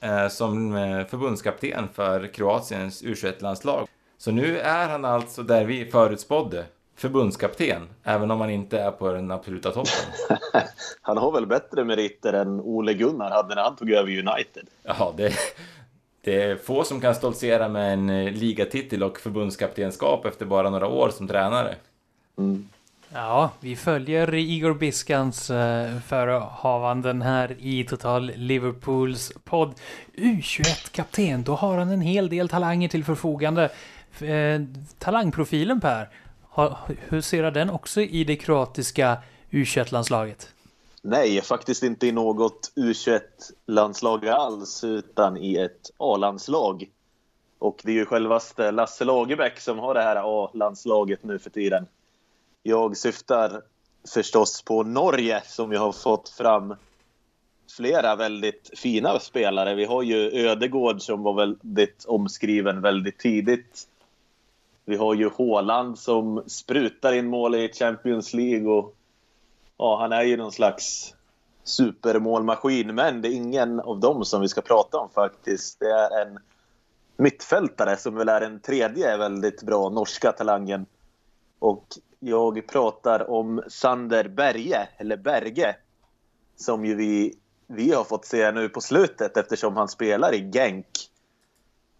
eh, som eh, förbundskapten för Kroatiens U21-landslag. Så nu är han alltså där vi förutspådde, förbundskapten, även om han inte är på den absoluta toppen. han har väl bättre meriter än Ole Gunnar hade när han tog över United. Ja, det, det är få som kan stoltsera med en ligatitel och förbundskaptenskap efter bara några år som tränare. Mm. Ja, vi följer Igor Biskans eh, förehavanden här i Total Liverpools podd. U21-kapten, då har han en hel del talanger till förfogande. Eh, talangprofilen Per, ha, hur ser den också i det kroatiska U21-landslaget? Nej, faktiskt inte i något U21-landslag alls, utan i ett A-landslag. Och det är ju självaste Lasse Lagerbäck som har det här A-landslaget nu för tiden. Jag syftar förstås på Norge som ju har fått fram flera väldigt fina spelare. Vi har ju Ödegård som var väldigt omskriven väldigt tidigt. Vi har ju Håland som sprutar in mål i Champions League och ja, han är ju någon slags supermålmaskin. Men det är ingen av dem som vi ska prata om faktiskt. Det är en mittfältare som väl är den tredje väldigt bra norska talangen. Och jag pratar om Sander Berge, eller Berge, som ju vi, vi har fått se nu på slutet eftersom han spelar i Genk.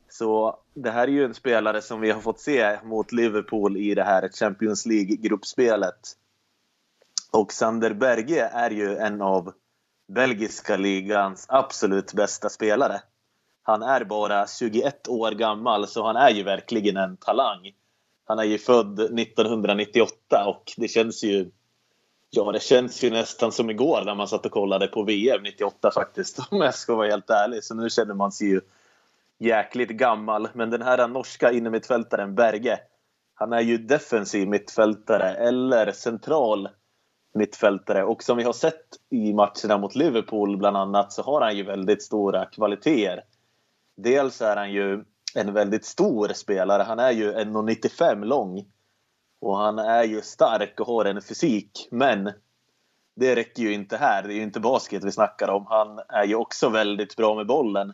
Så det här är ju en spelare som vi har fått se mot Liverpool i det här Champions League-gruppspelet. Och Sander Berge är ju en av belgiska ligans absolut bästa spelare. Han är bara 21 år gammal, så han är ju verkligen en talang. Han är ju född 1998 och det känns ju... Ja, det känns ju nästan som igår när man satt och kollade på VM 98 faktiskt, om jag ska vara helt ärlig. Så nu känner man sig ju jäkligt gammal. Men den här norska innermittfältaren Berge, han är ju defensiv mittfältare eller central mittfältare. Och som vi har sett i matcherna mot Liverpool bland annat så har han ju väldigt stora kvaliteter. Dels är han ju en väldigt stor spelare. Han är ju 1,95 lång. Och han är ju stark och har en fysik. Men det räcker ju inte här. Det är ju inte basket vi snackar om. Han är ju också väldigt bra med bollen.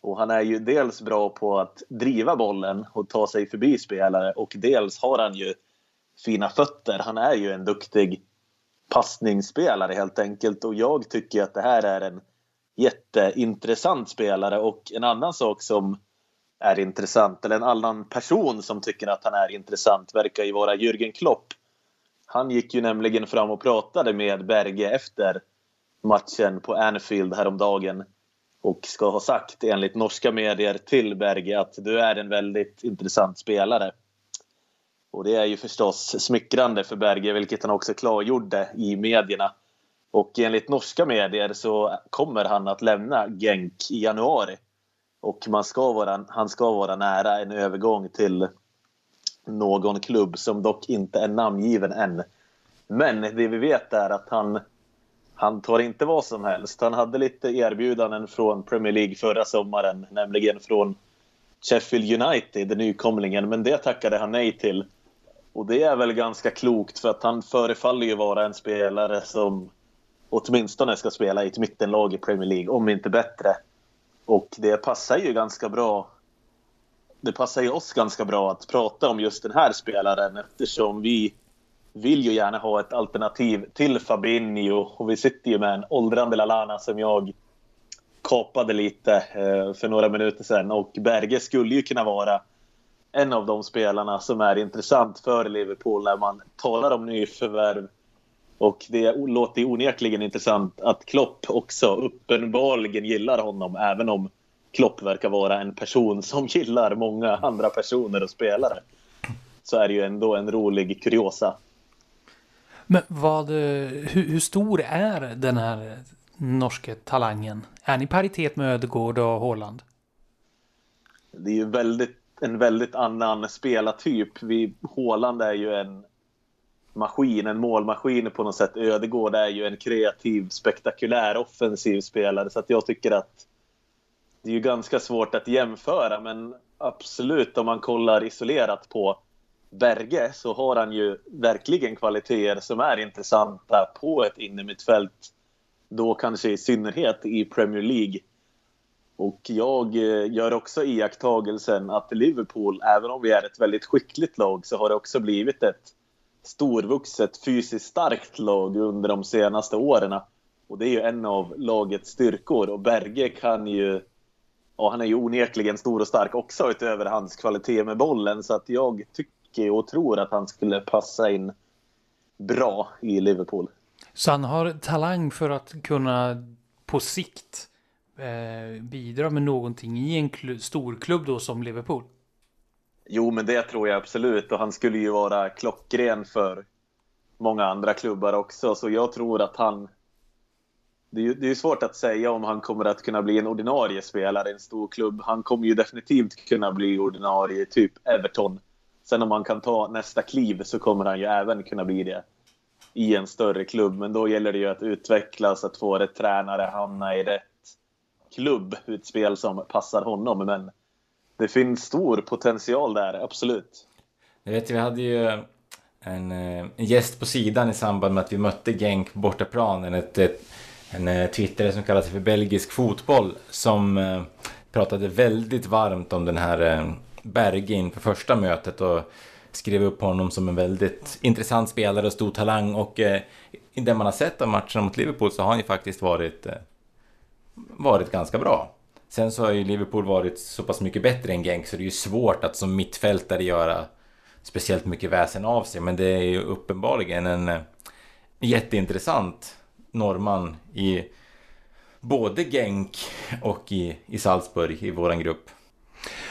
Och han är ju dels bra på att driva bollen och ta sig förbi spelare och dels har han ju fina fötter. Han är ju en duktig passningsspelare helt enkelt och jag tycker att det här är en jätteintressant spelare och en annan sak som är intressant, eller en annan person som tycker att han är intressant verkar ju vara Jürgen Klopp. Han gick ju nämligen fram och pratade med Berge efter matchen på Anfield häromdagen och ska ha sagt enligt norska medier till Berge att du är en väldigt intressant spelare. Och det är ju förstås smickrande för Berge, vilket han också klargjorde i medierna. Och enligt norska medier så kommer han att lämna Genk i januari. Och man ska vara, han ska vara nära en övergång till någon klubb som dock inte är namngiven än. Men det vi vet är att han, han tar inte vad som helst. Han hade lite erbjudanden från Premier League förra sommaren, nämligen från Sheffield United, nykomlingen, men det tackade han nej till. Och det är väl ganska klokt för att han förefaller ju vara en spelare som åtminstone ska spela i ett mittenlag i Premier League, om inte bättre. Och det passar ju ganska bra. Det passar ju oss ganska bra att prata om just den här spelaren eftersom vi vill ju gärna ha ett alternativ till Fabinho och vi sitter ju med en åldrande Lalana som jag kapade lite eh, för några minuter sedan och Berge skulle ju kunna vara en av de spelarna som är intressant för Liverpool när man talar om nyförvärv. Och det låter onekligen intressant att Klopp också uppenbarligen gillar honom även om Klopp verkar vara en person som gillar många andra personer och spelare. Så är det ju ändå en rolig kuriosa. Men vad, hur, hur stor är den här norske talangen? Är ni paritet med Ödegård och Håland? Det är ju väldigt, en väldigt annan spelartyp. Vi, Håland är ju en maskin, en målmaskin på något sätt. Ödegård är ju en kreativ, spektakulär, offensiv spelare. Så att jag tycker att det är ju ganska svårt att jämföra. Men absolut, om man kollar isolerat på Berge så har han ju verkligen kvaliteter som är intressanta på ett innermittfält. Då kanske i synnerhet i Premier League. Och jag eh, gör också iakttagelsen att Liverpool, även om vi är ett väldigt skickligt lag, så har det också blivit ett storvuxet, fysiskt starkt lag under de senaste åren. Och det är ju en av lagets styrkor. Och Berge kan ju... Ja, han är ju onekligen stor och stark också utöver hans kvalitet med bollen. Så att jag tycker och tror att han skulle passa in bra i Liverpool. Så han har talang för att kunna på sikt eh, bidra med någonting i en storklubb då som Liverpool? Jo, men det tror jag absolut. Och han skulle ju vara klockren för många andra klubbar också. Så jag tror att han... Det är ju det är svårt att säga om han kommer att kunna bli en ordinarie spelare i en stor klubb. Han kommer ju definitivt kunna bli ordinarie, typ Everton. Sen om han kan ta nästa kliv så kommer han ju även kunna bli det i en större klubb. Men då gäller det ju att utvecklas, att få rätt tränare, hamna i rätt klubb, ett spel som passar honom. Men det finns stor potential där, absolut. Jag vet, vi hade ju en, eh, en gäst på sidan i samband med att vi mötte Genk på bortaplanen. Ett, ett, en eh, twittrare som kallar sig för belgisk fotboll som eh, pratade väldigt varmt om den här Bergin på första mötet och skrev upp honom som en väldigt intressant spelare och stor talang och i det man har sett av matcherna mot Liverpool så har han ju faktiskt varit, varit ganska bra. Sen så har ju Liverpool varit så pass mycket bättre än Genk så det är ju svårt att som mittfältare göra speciellt mycket väsen av sig men det är ju uppenbarligen en eh, jätteintressant norrman i både Genk och i, i Salzburg i våran grupp.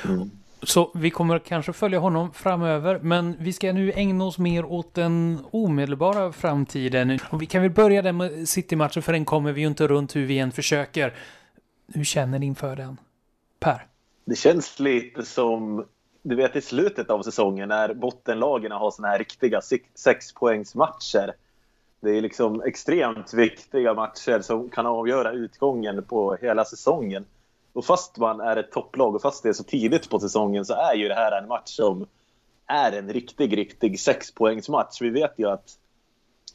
Mm. Så vi kommer kanske följa honom framöver, men vi ska nu ägna oss mer åt den omedelbara framtiden. Och vi kan väl börja där med City-matchen, för den kommer vi ju inte runt hur vi än försöker. Hur känner ni inför den? Per? Det känns lite som, du vet i slutet av säsongen när bottenlagen har såna här riktiga sexpoängsmatcher. Det är liksom extremt viktiga matcher som kan avgöra utgången på hela säsongen. Och fast man är ett topplag och fast det är så tidigt på säsongen så är ju det här en match som är en riktig, riktig sexpoängsmatch. Vi vet ju att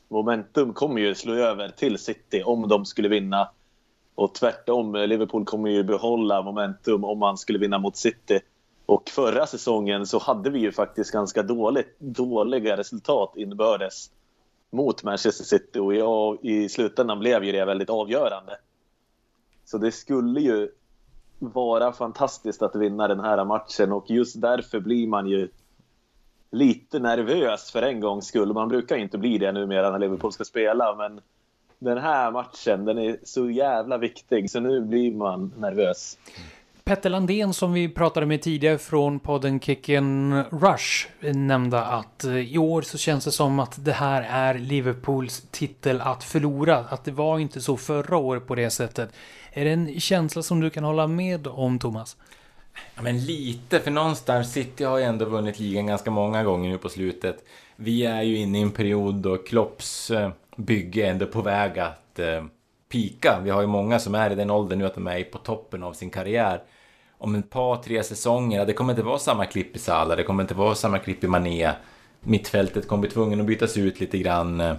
momentum kommer ju slå över till City om de skulle vinna. Och tvärtom, eh, Liverpool kommer ju behålla momentum om man skulle vinna mot City. Och förra säsongen så hade vi ju faktiskt ganska dåligt, dåliga resultat inbördes mot Manchester City och jag, i slutändan blev ju det väldigt avgörande. Så det skulle ju vara fantastiskt att vinna den här matchen och just därför blir man ju lite nervös för en gångs skull. Man brukar inte bli det numera när Liverpool ska spela, men den här matchen den är så jävla viktig så nu blir man nervös. Petter Landén som vi pratade med tidigare från podden Kicken Rush nämnde att eh, i år så känns det som att det här är Liverpools titel att förlora. Att det var inte så förra året på det sättet. Är det en känsla som du kan hålla med om, Thomas? Ja, men lite, för någonstans, City har ju ändå vunnit ligan ganska många gånger nu på slutet. Vi är ju inne i en period då Klopps eh, bygge ändå på väg att eh, pika. Vi har ju många som är i den åldern nu att de är på toppen av sin karriär. Om ett par, tre säsonger, det kommer inte vara samma klipp i Salah, det kommer inte vara samma klipp i Mané. Mittfältet kommer bli tvungen att bytas ut lite grann.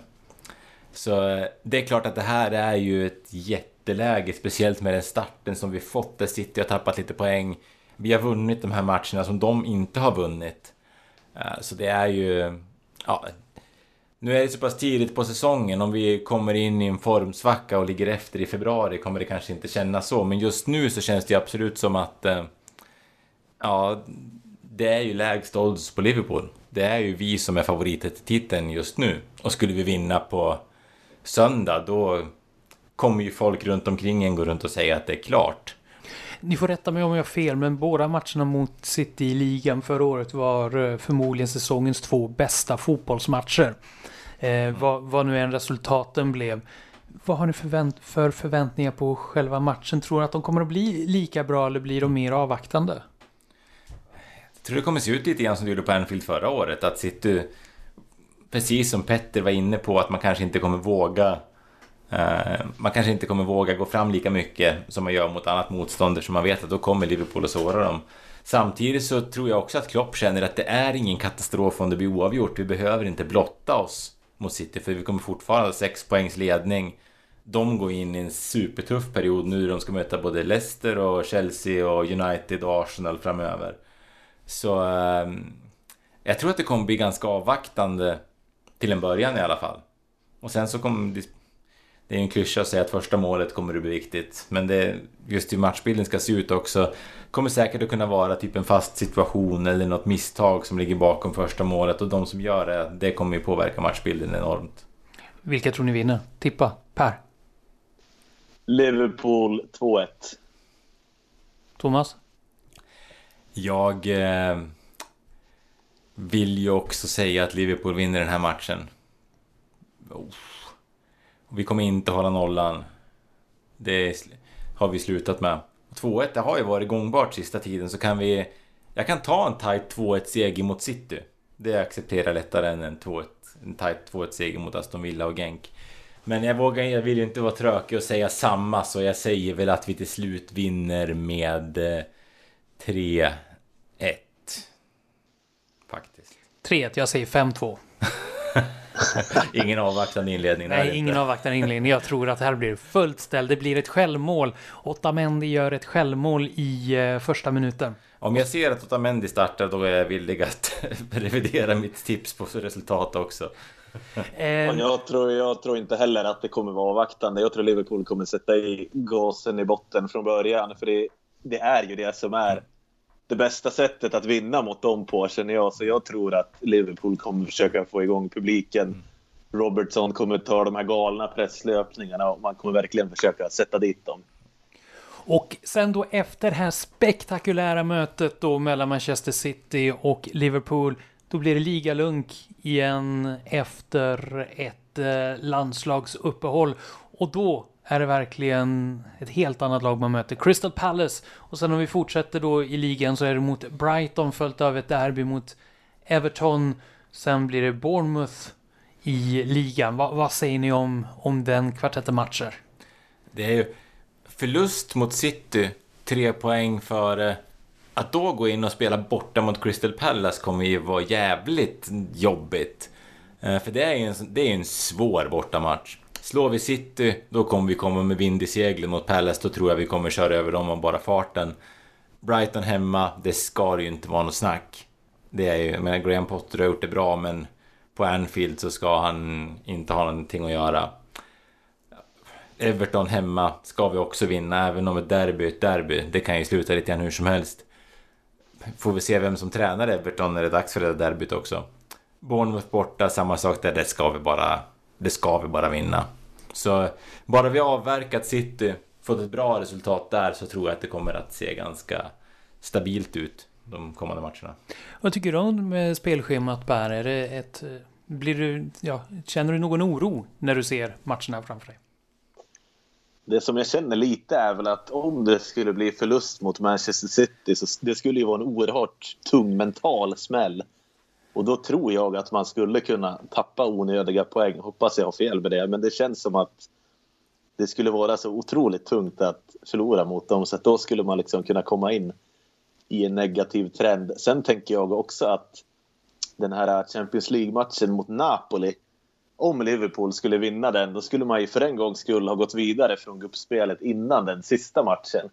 Så eh, det är klart att det här är ju ett jätteläge, speciellt med den starten som vi fått där City har tappat lite poäng. Vi har vunnit de här matcherna som de inte har vunnit. Eh, så det är ju... Ja, nu är det så pass tidigt på säsongen. Om vi kommer in i en formsvacka och ligger efter i februari kommer det kanske inte kännas så. Men just nu så känns det absolut som att... Eh, ja, det är ju lägst odds på Liverpool. Det är ju vi som är favoriter till titeln just nu. Och skulle vi vinna på söndag då kommer ju folk runt omkring en gå runt och säga att det är klart. Ni får rätta mig om jag har fel, men båda matcherna mot City i ligan förra året var eh, förmodligen säsongens två bästa fotbollsmatcher. Eh, vad, vad nu än resultaten blev. Vad har ni förvänt för förväntningar på själva matchen? Tror ni att de kommer att bli lika bra eller blir de mer avvaktande? Jag tror det kommer se ut lite grann som det gjorde på Anfield förra året. Att City, precis som Petter var inne på, att man kanske inte kommer våga eh, man kanske inte kommer våga gå fram lika mycket som man gör mot annat motstånd som man vet att då kommer Liverpool att såra dem. Samtidigt så tror jag också att Klopp känner att det är ingen katastrof om det blir oavgjort. Vi behöver inte blotta oss mot City för vi kommer fortfarande ha sex poängs ledning. De går in i en supertuff period nu. De ska möta både Leicester och Chelsea och United och Arsenal framöver. Så eh, jag tror att det kommer bli ganska avvaktande till en början i alla fall. Och sen så kommer det är en klyscha att säga att första målet kommer att bli viktigt. Men det, just hur matchbilden ska se ut också kommer säkert att kunna vara typ en fast situation eller något misstag som ligger bakom första målet och de som gör det, det kommer ju påverka matchbilden enormt. Vilka tror ni vinner? Tippa, Per? Liverpool 2-1. Thomas? Jag eh, vill ju också säga att Liverpool vinner den här matchen. Oh. Vi kommer inte hålla nollan. Det har vi slutat med. 2-1, det har ju varit gångbart sista tiden så kan vi... Jag kan ta en tight 2-1 seger mot City. Det accepterar jag lättare än en, 2-1, en tight 2-1 seger mot Aston Villa och Genk. Men jag vågar, jag vill ju inte vara trökig och säga samma så jag säger väl att vi till slut vinner med eh, 3-1. Faktiskt. 3-1, jag säger 5-2. ingen avvaktande inledning. Nej, ingen avvaktande inledning. Jag tror att det här blir fullt ställ. Det blir ett självmål. Otamendi gör ett självmål i uh, första minuten. Om jag ser att Otamendi startar då är jag villig att revidera mitt tips på resultat också. Ehm. jag, tror, jag tror inte heller att det kommer vara avvaktande. Jag tror Liverpool kommer sätta i gasen i botten från början. För det, det är ju det som är det bästa sättet att vinna mot dem på känner jag. Så jag tror att Liverpool kommer försöka få igång publiken. Mm. Robertson kommer ta de här galna presslöpningarna och man kommer verkligen försöka sätta dit dem. Och sen då efter det här spektakulära mötet då mellan Manchester City och Liverpool, då blir det ligalunk igen efter ett eh, landslagsuppehåll. Och då är det verkligen ett helt annat lag man möter. Crystal Palace. Och sen om vi fortsätter då i ligan så är det mot Brighton följt av ett derby mot Everton. Sen blir det Bournemouth i ligan. Va, vad säger ni om, om den kvartetten matcher? Det är ju förlust mot City, tre poäng före. Att då gå in och spela borta mot Crystal Palace kommer ju vara jävligt jobbigt. Eh, för det är ju en, det är en svår bortamatch. Slår vi City, då kommer vi komma med vind i seglen mot Palace. Då tror jag vi kommer köra över dem av bara farten. Brighton hemma, det ska ju inte vara något snack. Det är ju, jag menar, Graham Potter har gjort det bra, men på Anfield så ska han inte ha någonting att göra. Everton hemma ska vi också vinna, även om ett derby är ett derby. Det kan ju sluta lite grann hur som helst. Får vi se vem som tränar Everton när det är dags för det där derbyt också. Bournemouth borta, samma sak där. Det ska vi bara det ska vi bara vinna. Så bara vi avverkat City, fått ett bra resultat där så tror jag att det kommer att se ganska stabilt ut de kommande matcherna. Vad tycker du om spelschemat Per? Är det ett, blir du, ja, känner du någon oro när du ser matcherna framför dig? Det som jag känner lite är väl att om det skulle bli förlust mot Manchester City så det skulle ju vara en oerhört tung mental smäll och då tror jag att man skulle kunna tappa onödiga poäng. Hoppas jag har fel med det, men det känns som att det skulle vara så otroligt tungt att förlora mot dem så att då skulle man liksom kunna komma in i en negativ trend. Sen tänker jag också att den här Champions League-matchen mot Napoli om Liverpool skulle vinna den, då skulle man ju för en gångs skull ha gått vidare från gruppspelet innan den sista matchen.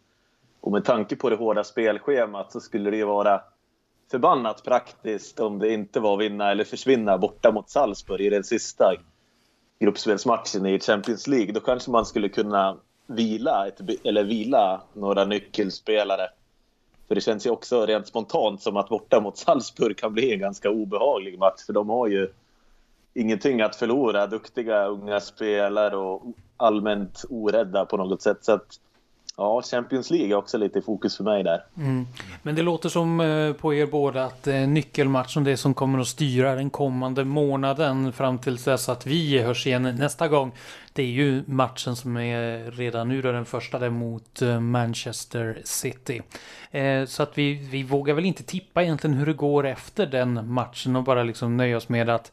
Och med tanke på det hårda spelschemat så skulle det ju vara förbannat praktiskt om det inte var vinna eller försvinna borta mot Salzburg i den sista gruppspelsmatchen i Champions League. Då kanske man skulle kunna vila, ett, eller vila några nyckelspelare. För det känns ju också rent spontant som att borta mot Salzburg kan bli en ganska obehaglig match. För de har ju ingenting att förlora. Duktiga unga spelare och allmänt orädda på något sätt. Så att, ja, Champions League är också lite i fokus för mig där. Mm. Men det låter som eh, på er båda att eh, nyckelmatchen, det som kommer att styra den kommande månaden fram till dess att vi hörs igen nästa gång. Det är ju matchen som är redan nu då den första där mot eh, Manchester City. Eh, så att vi, vi vågar väl inte tippa egentligen hur det går efter den matchen och bara liksom nöja oss med att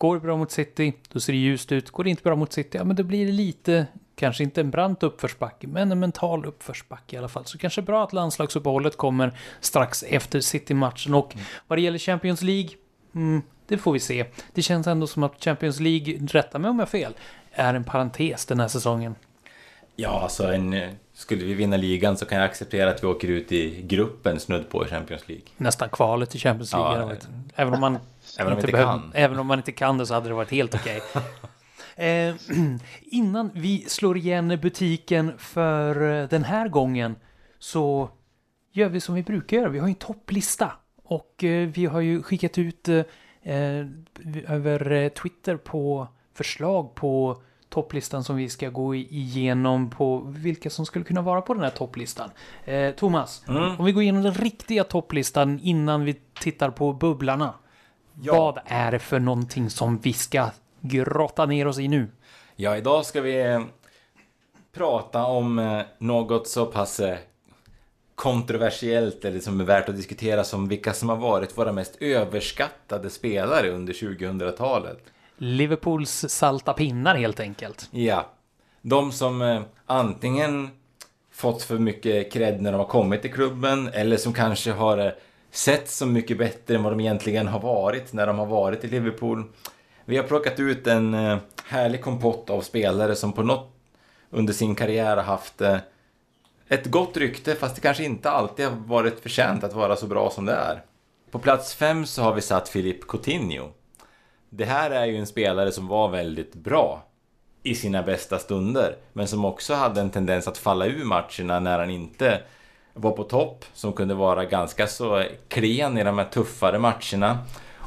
Går det bra mot City, då ser det ljust ut. Går det inte bra mot City, ja men då blir det lite, kanske inte en brant uppförsbacke, men en mental uppförsbacke i alla fall. Så kanske bra att landslagsuppehållet kommer strax efter City-matchen. Och mm. vad det gäller Champions League, mm, det får vi se. Det känns ändå som att Champions League, rätta mig om jag har fel, är en parentes den här säsongen. Ja, alltså en, skulle vi vinna ligan så kan jag acceptera att vi åker ut i gruppen snudd på Champions League. Nästan kvalet i Champions League. Ja, även om man Även om, inte behöv, kan. även om man inte kan det så hade det varit helt okej. Okay. eh, innan vi slår igen butiken för eh, den här gången så gör vi som vi brukar göra. Vi har en topplista och eh, vi har ju skickat ut eh, eh över Twitter på förslag på topplistan som vi ska gå igenom på vilka som skulle kunna vara på den här topplistan. Eh, Thomas, mm. om vi går igenom den riktiga topplistan innan vi tittar på bubblarna. Ja. Vad är det för någonting som vi ska grotta ner oss i nu? Ja, idag ska vi eh, prata om eh, något så pass eh, kontroversiellt eller som är värt att diskutera som vilka som har varit våra mest överskattade spelare under 2000-talet. Liverpools salta pinnar helt enkelt. Ja. De som antingen fått för mycket cred när de har kommit till klubben eller som kanske har sett så mycket bättre än vad de egentligen har varit när de har varit i Liverpool. Vi har plockat ut en eh, härlig kompott av spelare som på något under sin karriär har haft eh, ett gott rykte fast det kanske inte alltid har varit förtjänt att vara så bra som det är. På plats fem så har vi satt Philippe Coutinho. Det här är ju en spelare som var väldigt bra i sina bästa stunder men som också hade en tendens att falla ur matcherna när han inte var på topp, som kunde vara ganska så klen i de här tuffare matcherna.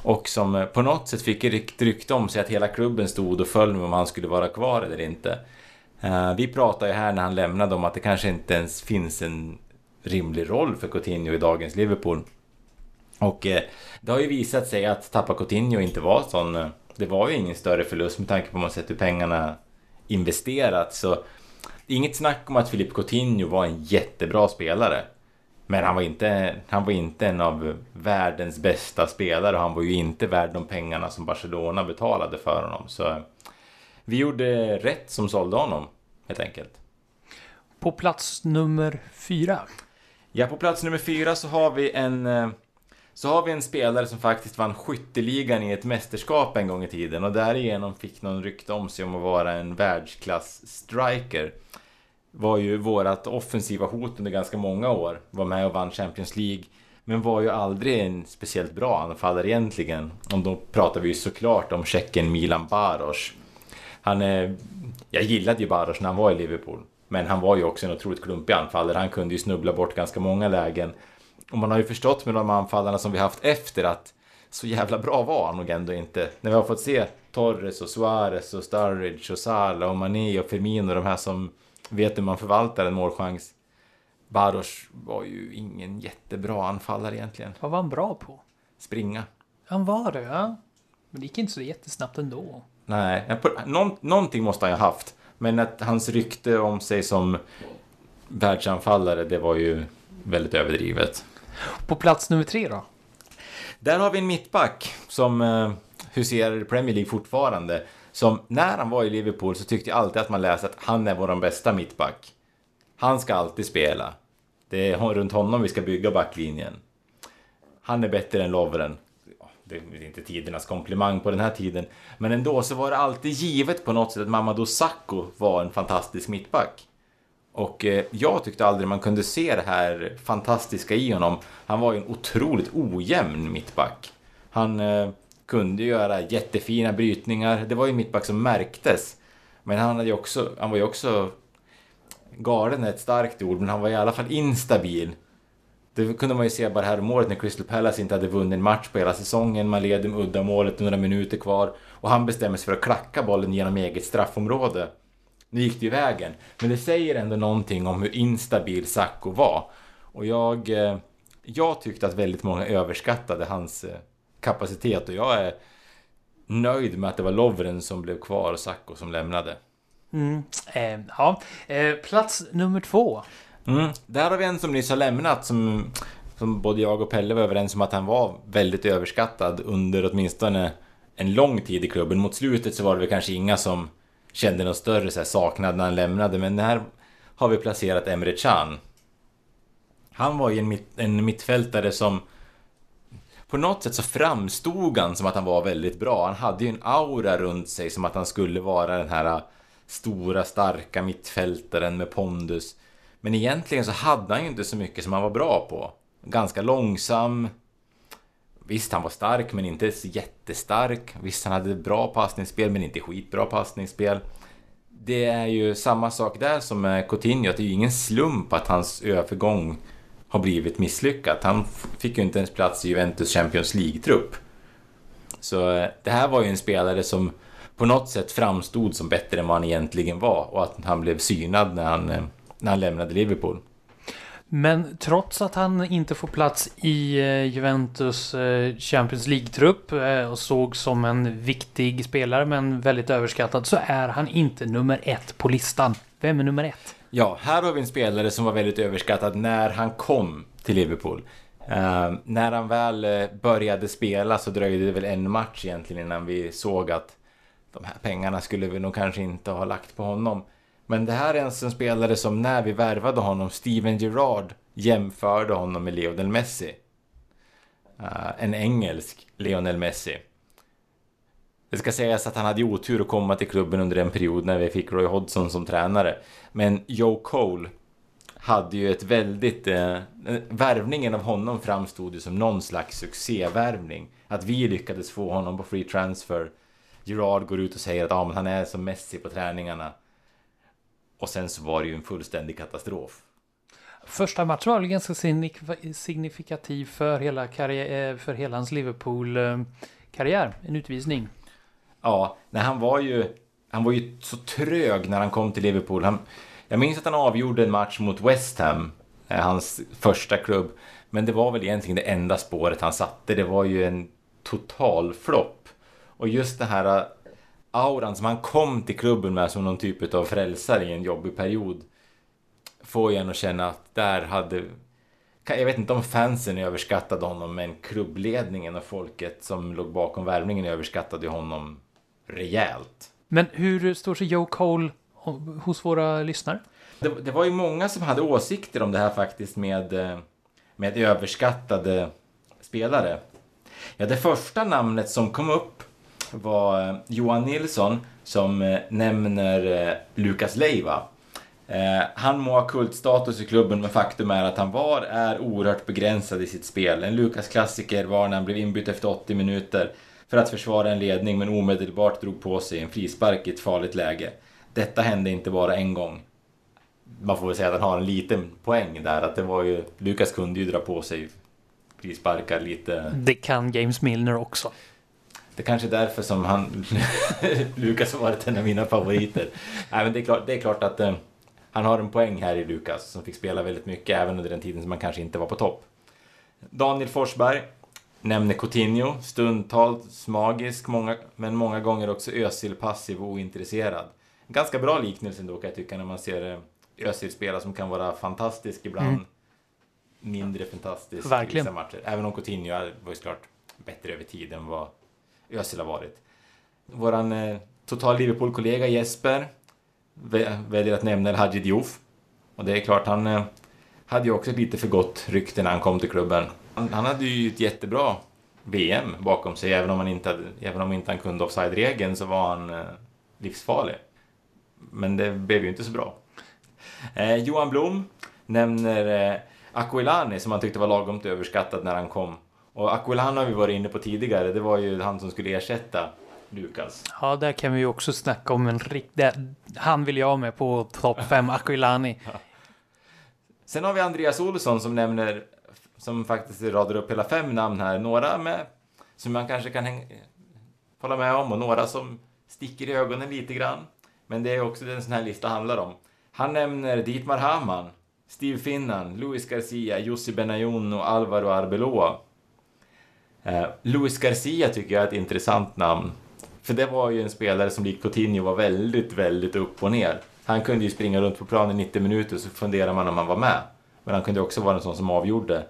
Och som eh, på något sätt fick rykte om sig att hela klubben stod och föll med om han skulle vara kvar eller inte. Eh, vi pratade ju här när han lämnade om att det kanske inte ens finns en rimlig roll för Coutinho i dagens Liverpool. Och eh, det har ju visat sig att tappa Coutinho inte var sån... Det var ju ingen större förlust med tanke på hur man sett hur pengarna investerats. Så inget snack om att Filip Coutinho var en jättebra spelare. Men han var, inte, han var inte en av världens bästa spelare och han var ju inte värd de pengarna som Barcelona betalade för honom. Så vi gjorde rätt som sålde honom, helt enkelt. På plats nummer fyra? Ja, på plats nummer fyra så har vi en eh, så har vi en spelare som faktiskt vann skytteligan i ett mästerskap en gång i tiden och därigenom fick någon rykte om sig om att vara en världsklass-striker. Var ju vårat offensiva hot under ganska många år. Var med och vann Champions League. Men var ju aldrig en speciellt bra anfallare egentligen. Och då pratar vi ju såklart om tjecken Milan Baros. Han är... Jag gillade ju Baros när han var i Liverpool. Men han var ju också en otroligt klumpig anfallare. Han kunde ju snubbla bort ganska många lägen. Och man har ju förstått med de anfallarna som vi haft efter att så jävla bra var han nog ändå inte. När vi har fått se Torres och Suarez och Sturridge och Salah och Mané och Firmino, de här som vet hur man förvaltar en målchans. Baros var ju ingen jättebra anfallare egentligen. Vad var han bra på? Springa. Han var det, ja. Men det gick inte så jättesnabbt ändå. Nej, någon, någonting måste han ju ha haft. Men att hans rykte om sig som världsanfallare, det var ju väldigt överdrivet. På plats nummer tre då? Där har vi en mittback som eh, huserar i Premier League fortfarande. Som när han var i Liverpool så tyckte jag alltid att man läste att han är vår bästa mittback. Han ska alltid spela. Det är runt honom vi ska bygga backlinjen. Han är bättre än Lovren. Det är inte tidernas komplimang på den här tiden. Men ändå så var det alltid givet på något sätt att Mamadou Sakho var en fantastisk mittback. Och eh, jag tyckte aldrig man kunde se det här fantastiska i honom. Han var ju en otroligt ojämn mittback. Han eh, kunde göra jättefina brytningar. Det var ju mittback som märktes. Men han, hade ju också, han var ju också... Galen är ett starkt ord, men han var i alla fall instabil. Det kunde man ju se bara här om året när Crystal Palace inte hade vunnit en match på hela säsongen. Man leder med uddamålet några minuter kvar och han bestämmer sig för att klacka bollen genom eget straffområde. Nu gick det ju vägen, men det säger ändå någonting om hur instabil Sacco var. Och jag, eh, jag tyckte att väldigt många överskattade hans eh, kapacitet och jag är nöjd med att det var Lovren som blev kvar och Sacco som lämnade. Mm, eh, ja, eh, plats nummer två. Mm. Där har vi en som nyss har lämnat som, som både jag och Pelle var överens om att han var väldigt överskattad under åtminstone en lång tid i klubben. Mot slutet så var det väl kanske inga som kände någon större så här, saknad när han lämnade. Men här har vi placerat Emre Can. Han var ju en, mitt, en mittfältare som på något sätt så framstod han som att han var väldigt bra. Han hade ju en aura runt sig som att han skulle vara den här äh, stora starka mittfältaren med pondus. Men egentligen så hade han ju inte så mycket som han var bra på. Ganska långsam. Visst, han var stark men inte jättestark. Visst, han hade bra passningsspel men inte skitbra passningsspel. Det är ju samma sak där som med Coutinho, att det är ju ingen slump att hans övergång har blivit misslyckat. Han fick ju inte ens plats i Juventus Champions League-trupp. Så eh, det här var ju en spelare som på något sätt framstod som bättre än vad han egentligen var och att han blev synad när han eh, när han lämnade Liverpool. Men trots att han inte får plats i eh, Juventus Champions League-trupp och sågs som en viktig spelare men väldigt överskattad så är han inte nummer ett på listan. Vem är nummer ett? Ja, här har vi en spelare som var väldigt överskattad när han kom till Liverpool. Uh, när han väl eh, började spela så dröjde det väl en match egentligen innan vi såg att de här pengarna skulle vi nog kanske inte ha lagt på honom. Men det här är en spelare som när vi värvade honom, Steven Gerrard, jämförde honom med Lionel Messi. Uh, en engelsk Lionel Messi. Det ska sägas att han hade otur att komma till klubben under en period när vi fick Roy Hodgson som tränare. Men Joe Cole hade ju ett väldigt... Eh, värvningen av honom framstod ju som någon slags succévärvning. Att vi lyckades få honom på free transfer. Gerard går ut och säger att ah, men han är som Messi på träningarna. Och sen så var det ju en fullständig katastrof. Första matchen var väl ganska signifikativ för hela, karriär, eh, för hela hans Liverpool-karriär. Eh, en utvisning. Ja, nej, han var ju han var ju så trög när han kom till Liverpool. Han, jag minns att han avgjorde en match mot West Ham, eh, hans första klubb. Men det var väl egentligen det enda spåret han satte. Det var ju en total flopp. Och just det här eh, auran som han kom till klubben med som någon typ av frälsare i en jobbig period får ju en att känna att där hade... Jag vet inte om fansen överskattade honom, men klubbledningen och folket som låg bakom värvningen överskattade honom rejält. Men hur står sig Joe Cole hos våra lyssnare? Det, det, var ju många som hade åsikter om det här faktiskt med, eh, med överskattade spelare. Ja, det första namnet som kom upp var eh, Johan Nilsson som eh, nämner Lukas Leiva. Han må ha kultstatus i klubben men faktum är att han var, är oerhört begränsad i sitt spel. En Lukas-klassiker var när han blev inbytt efter 80 minuter för att försvara en ledning men omedelbart drog på sig en frispark i ett farligt läge. Detta hände inte bara en gång. Man får väl säga att han har en liten poäng där, att det var ju... Lukas kunde ju dra på sig frisparkar lite... Det kan James Milner också. Det kanske är därför som han, Lukas har varit en av mina favoriter. Nej, men det, är klart, det är klart att eh, han har en poäng här i Lukas som fick spela väldigt mycket även under den tiden som han kanske inte var på topp. Daniel Forsberg nämner Coutinho, stundtals magisk, många, men många gånger också Özil passiv och ointresserad. Ganska bra liknelse ändå kan jag tycka när man ser eh, Özil spela som kan vara fantastisk ibland. Mm. Mindre fantastisk Verkligen. i vissa matcher. Även om Coutinho var ju såklart bättre över tid än vad Özil har varit. Våran eh, total Liverpool-kollega Jesper väljer att nämna El Hadji Diouf. Och det är klart, han eh, hade ju också lite för gott rykte när han kom till klubben. Han, hade ju ett jättebra VM bakom sig, även om han inte, hade, även om inte han kunde offside-regeln så var han eh, livsfarlig. Men det blev ju inte så bra. Eh, Johan Blom nämner eh, Aquilani som han tyckte var lagom överskattad när han kom. Och Aquilani har vi varit inne på tidigare. Det var ju han som skulle ersätta Lukas. Ja, där kan vi ju också snacka om en riktig... Han vill jag ha med på topp 5, Aquilani. Ja. Sen har vi Andreas Olsson som nämner, som faktiskt radar upp hela fem namn här. Några med, som man kanske kan häng, hålla med om och några som sticker i ögonen lite grann. Men det är också det en sån här lista handlar om. Han nämner Dietmar Hamann, Steve Finnan, Luis Garcia, Jussi Benayoun och Alvaro Arbeloa. Eh, Luis Garcia tycker jag är ett intressant namn. För det var ju en spelare som likt Coutinho var väldigt, väldigt upp och ner. Han kunde ju springa runt på planen i 90 minuter så funderar man om han var med. Men han kunde också vara en sån som avgjorde.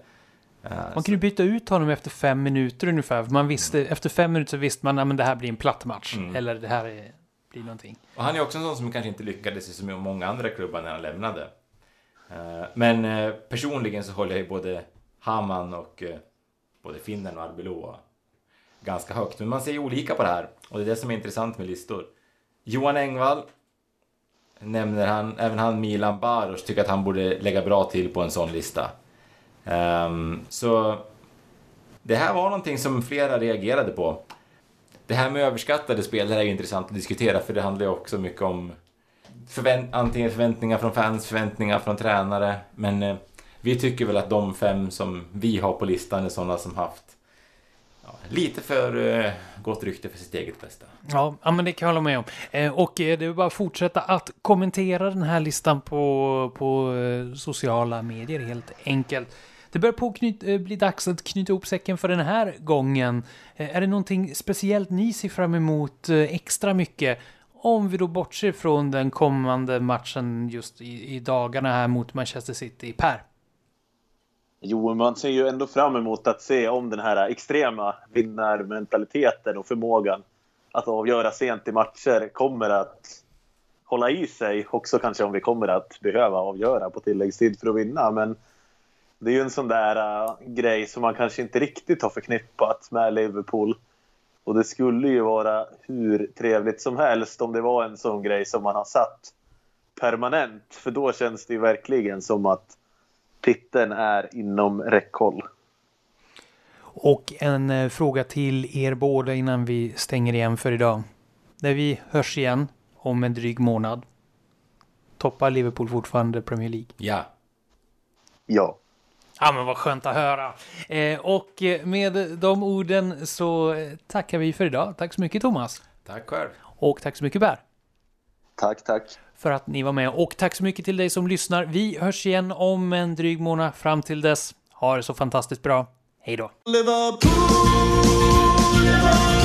Eh, man kunde byta ut honom efter fem minuter ungefär. Man visste, mm. Efter fem minuter så visste man att det här blir en platt match. Mm. Eller det här är, blir någonting. Och han är också en sån som kanske inte lyckades i så många andra klubbar när han lämnade. Eh, men eh, personligen så håller jag ju både Haman och både Finnen och Arbeloa ganska högt. Men man ser ju olika på det här. Och det är det som är intressant med listor. Johan Engvall nämner han, även han Milan Baros tycker att han borde lägga bra till på en sån lista. Um, så det här var någonting som flera reagerade på. Det här med överskattade spelare är ju intressant att diskutera för det handlar ju också mycket om förvänt antingen förväntningar från fans, förväntningar från tränare. Men eh, vi tycker väl att de fem som vi har på listan är sådana som haft lite för eh, gott rykte för sitt eget bästa. Ja, ja men det kan jag hålla med om. Eh, och eh, det är bara att fortsätta att kommentera den här listan på, på eh, sociala medier helt enkelt. Det börjar på knyt, eh, bli dags att knyta ihop säcken för den här gången. Eh, är det någonting speciellt ni ser fram emot eh, extra mycket? Om vi då bortser från den kommande matchen just i, i dagarna här mot Manchester City. Per? Jo, man ser ju ändå fram emot att se om den här extrema vinnarmentaliteten och förmågan att avgöra sent i matcher kommer att hålla i sig. Också kanske om vi kommer att behöva avgöra på tilläggstid för att vinna. Men det är ju en sån där uh, grej som man kanske inte riktigt har förknippat med Liverpool. Och det skulle ju vara hur trevligt som helst om det var en sån grej som man har satt permanent. För då känns det ju verkligen som att titeln är inom räckhåll. Och en eh, fråga till er båda innan vi stänger igen för idag. När vi hörs igen om en dryg månad. Toppar Liverpool fortfarande Premier League? Ja. Ja. Ja, men vad skönt att höra. Eh, och med de orden så tackar vi för idag. Tack så mycket Thomas. Tack själv. Och tack så mycket Per. Tack, tack för att ni var med och tack så mycket till dig som lyssnar. Vi hörs igen om en dryg månad. Fram till dess, ha det så fantastiskt bra. Hej då! Liverpool, Liverpool.